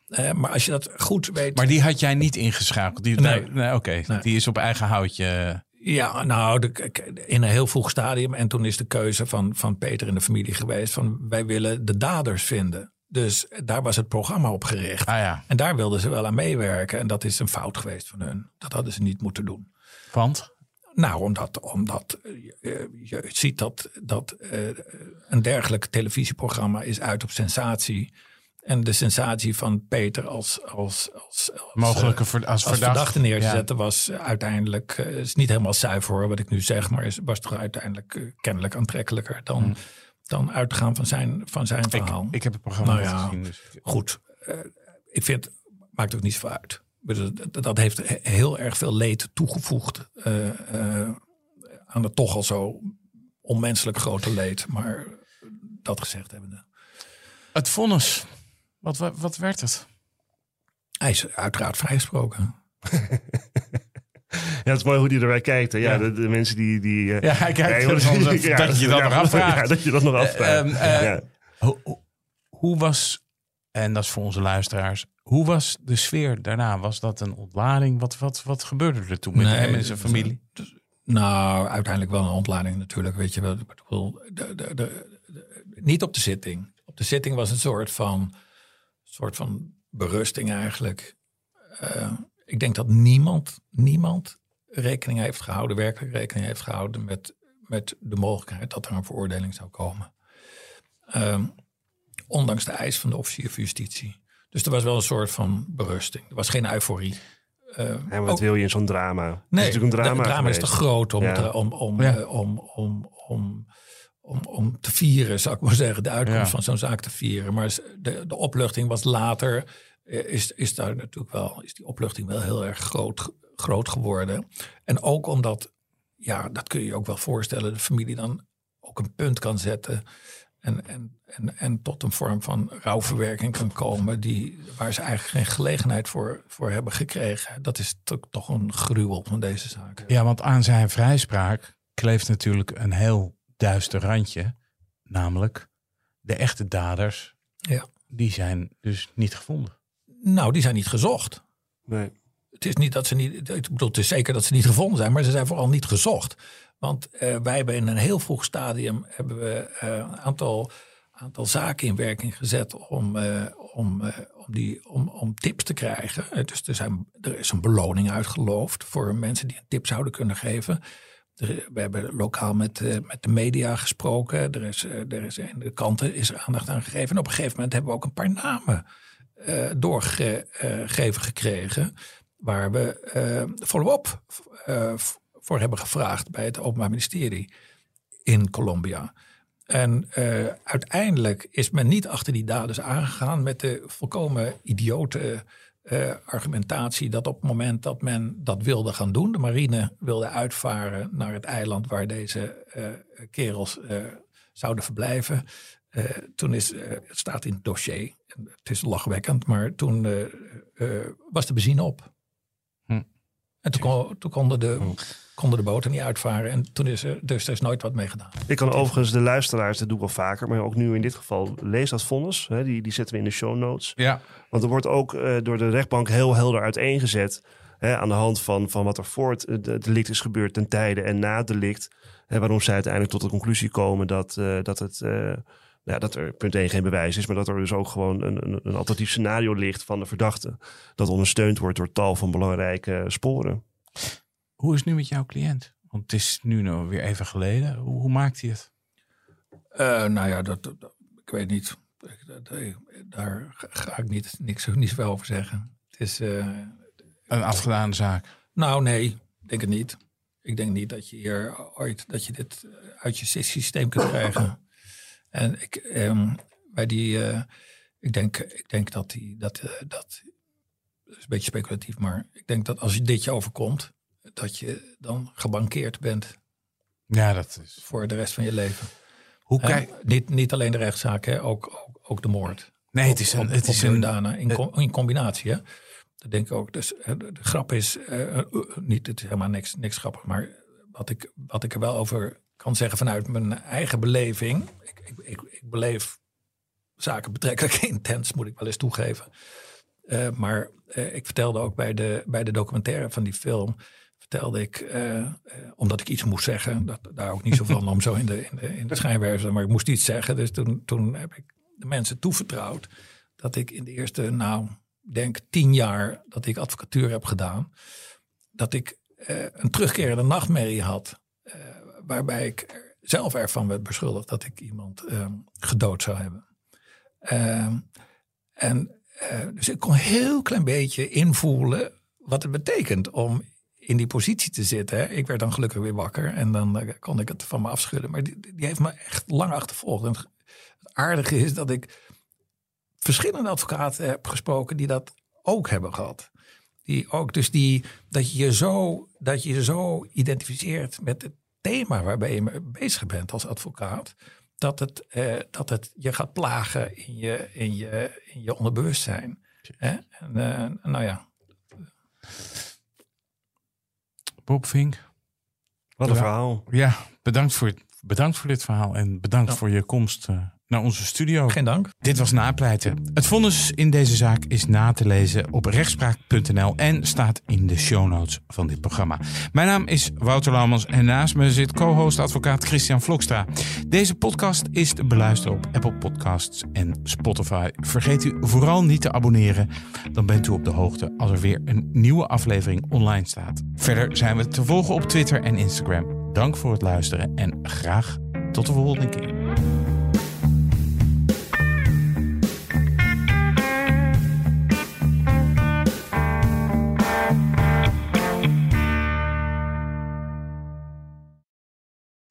Eh, maar als je dat goed weet. Maar die had jij niet ingeschakeld? Die, Nee. nee, nee, Oké, Nee. die is op eigen houtje. Ja, nou, de, in een heel vroeg stadium. En toen is de keuze van, van Peter en de familie geweest: van wij willen de daders vinden. Dus daar was het programma op gericht. Ah ja, En daar wilden ze wel aan meewerken. En dat is een fout geweest van hun. Dat hadden ze niet moeten doen. want? Nou, omdat, omdat eh, je, je ziet dat, dat eh, een dergelijk televisieprogramma is uit op sensatie. En de sensatie van Peter als, als, als, als Mogelijke eh, ver- als als verdachte. verdachte neer te Ja. zetten was uiteindelijk, is niet helemaal zuiver hoor, wat ik nu zeg, maar is, was toch uiteindelijk kennelijk aantrekkelijker dan, dan uitgaan van zijn, van zijn Hmm. Ik, verhaal. ik heb het programma Nou ja. gezien. Dus. Goed, eh, ik vind, maakt ook niet zoveel uit. Dat, heeft he- heel erg veel leed toegevoegd eh, eh, aan het toch al zo onmenselijk grote leed. Maar dat gezegd hebbende. Het vonnis. Wat, wat werd het? Hij is uiteraard vrijgesproken. Ja, het is mooi hoe die erbij kijkt. hè. Ja, Ja. De, de mensen die... die eh, Ja, hij kijkt soms even dat je dat nog afvraagt. Ja, dat je dat nog afvraagt. ehm, eh, ja. Hoe, hoe- was, en dat is voor onze luisteraars, hoe was de sfeer daarna? Was dat een ontlading? Wat, wat, wat gebeurde er toen met Nee, hem en zijn familie? Nou, uiteindelijk wel een ontlading natuurlijk. Weet je wel. Ik bedoel, de, de, de, de- niet op de zitting. Op de zitting was een soort van, soort van berusting eigenlijk. Eh, ik denk dat niemand, niemand rekening heeft gehouden, werkelijk rekening heeft gehouden met, met de mogelijkheid dat er een veroordeling zou komen. Ehm, ondanks de eis van de officier van justitie. Dus er was wel een soort van berusting. Er was geen euforie. Eh, Ja, maar wat ook- wil je in zo'n drama? Het Nee, is natuurlijk een drama het drama is te groot om, Ja. te- om, om, Ja. eh, om, om, om, om, om te vieren, zou ik maar zeggen. De uitkomst Ja. van zo'n zaak te vieren. Maar de, de opluchting was later, is, is daar natuurlijk wel, is die opluchting wel heel erg groot, groot geworden. En ook omdat, ja, dat kun je je ook wel voorstellen, de familie dan ook een punt kan zetten. En, en, en, en tot een vorm van rouwverwerking kan komen die, waar ze eigenlijk geen gelegenheid voor, voor hebben gekregen. Dat is to- toch een gruwel van deze zaak. Ja, want aan zijn vrijspraak kleeft natuurlijk een heel duister randje. Namelijk, de echte daders, Ja. die zijn dus niet gevonden. Nou, die zijn niet gezocht. Nee. Het is niet dat ze niet. Ik bedoel, het is zeker dat ze niet gevonden zijn, maar ze zijn vooral niet gezocht. Want eh, wij hebben in een heel vroeg stadium hebben we eh, een aantal, aantal zaken in werking gezet om, eh, om, eh, om, die, om, om tips te krijgen. Eh, Dus er, zijn, er is een beloning uitgeloofd voor mensen die een tip zouden kunnen geven. We hebben lokaal met, eh, met de media gesproken. Er is, eh, er is in de kranten is er aandacht aan gegeven. En op een gegeven moment hebben we ook een paar namen eh, doorgegeven gekregen. Waar we eh follow-up eh, voor hebben gevraagd bij het Openbaar Ministerie in Colombia. En uiteindelijk is men niet achter die daders aangegaan met de volkomen idiote argumentatie dat op het moment dat men dat wilde gaan doen, de marine wilde uitvaren naar het eiland waar deze kerels zouden verblijven. Eh, toen is, eh, het staat in het dossier, het is lachwekkend, maar toen eh, eh, was de benzine op. Hm. En toen, kon, toen konden, de, konden de boten niet uitvaren. En toen is er, dus er is nooit wat mee gedaan. Ik kan overigens de luisteraars, dat doe ik wel vaker, maar ook nu in dit geval, lees dat vonnis. Hè, die, die zetten we in de show notes. Ja, Want er wordt ook eh, door de rechtbank heel helder uiteengezet. Hè, aan de hand van, van wat er voor het de- delict is gebeurd ten tijde en na het delict. Hè, waarom zij uiteindelijk tot de conclusie komen dat, eh, dat, het, eh, ja, dat er punt 1 geen bewijs is. Maar dat er dus ook gewoon een, een, een alternatief scenario ligt van de verdachte. Dat ondersteund wordt door tal van belangrijke sporen. hoe is het nu met jouw cliënt? Want het is nu nog weer even geleden. Hoe, hoe maakt hij het? Eh, nou ja, dat, dat- ik weet niet. Ik- dat- ik- daar ga- ik niet, niks, niet zoveel over zeggen. Het is, eh, Een afgedane zaak. nou nee, ik denk het niet. Ik denk niet dat je hier ooit dat je dit eh, uit je systeem kunt krijgen. En ik, ehm, bij die, eh, ik denk, ik denk dat die, dat, eh, dat is een beetje speculatief, maar ik denk dat als je dit je overkomt, dat je dan gebankeerd bent Ja, dat is. voor de rest van je leven. Hoe kijk. niet, niet alleen de rechtszaak, hè? Ook, ook, ook de moord. Nee, het is een. Op- Het op is een in, com- in combinatie. Hè? Dat denk ik ook. Dus de, grap is, eh, niet, het is helemaal niks, niks grappig, maar wat ik, wat ik er wel over kan zeggen vanuit mijn eigen beleving. Ik, ik, ik, ik beleef zaken betrekkelijk intens, moet ik wel eens toegeven. Eh, maar eh, ik vertelde ook bij de, bij de documentaire van die film, vertelde ik, eh, omdat ik iets moest zeggen, dat, daar ook niet zo van om zo in de, in de, in de maar ik moest iets zeggen. Dus toen, toen heb ik de mensen toevertrouwd dat ik in de eerste, nou, denk tien jaar dat ik advocatuur heb gedaan, dat ik een terugkerende nachtmerrie had, waarbij ik zelf ervan werd beschuldigd dat ik iemand eh, gedood zou hebben. Ehm, en eh, dus ik kon een heel klein beetje invoelen wat het betekent om in die positie te zitten. Ik werd dan gelukkig weer wakker en dan eh, kon ik het van me afschudden. Maar die, die heeft me echt lang achtervolgd. En het aardige is dat ik verschillende advocaten heb gesproken die dat ook hebben gehad. Die ook, dus die, dat je zo, dat je je zo identificeert met het thema waarbij je mee bezig bent als advocaat. Dat het, eh, dat het je gaat plagen in je, in je, in je onderbewustzijn. Hè? En, eh, nou ja, Bob Vink. Wat een Ja. verhaal. Ja, bedankt voor, bedankt voor dit verhaal. En bedankt voor je komst eh, naar onze studio. geen dank. Dit was Napleiten. Het vonnis in deze zaak is na te lezen op rechtspraak.nl en staat in de show notes van dit programma. Mijn naam is Wouter Laumans en naast me zit co-host advocaat Christian Vlokstra. Deze podcast is te beluisteren op Apple Podcasts en Spotify. Vergeet u vooral niet te abonneren, dan bent u op de hoogte als er weer een nieuwe aflevering online staat. Verder zijn we te volgen op Twitter en Instagram. Dank voor het luisteren en graag tot de volgende keer.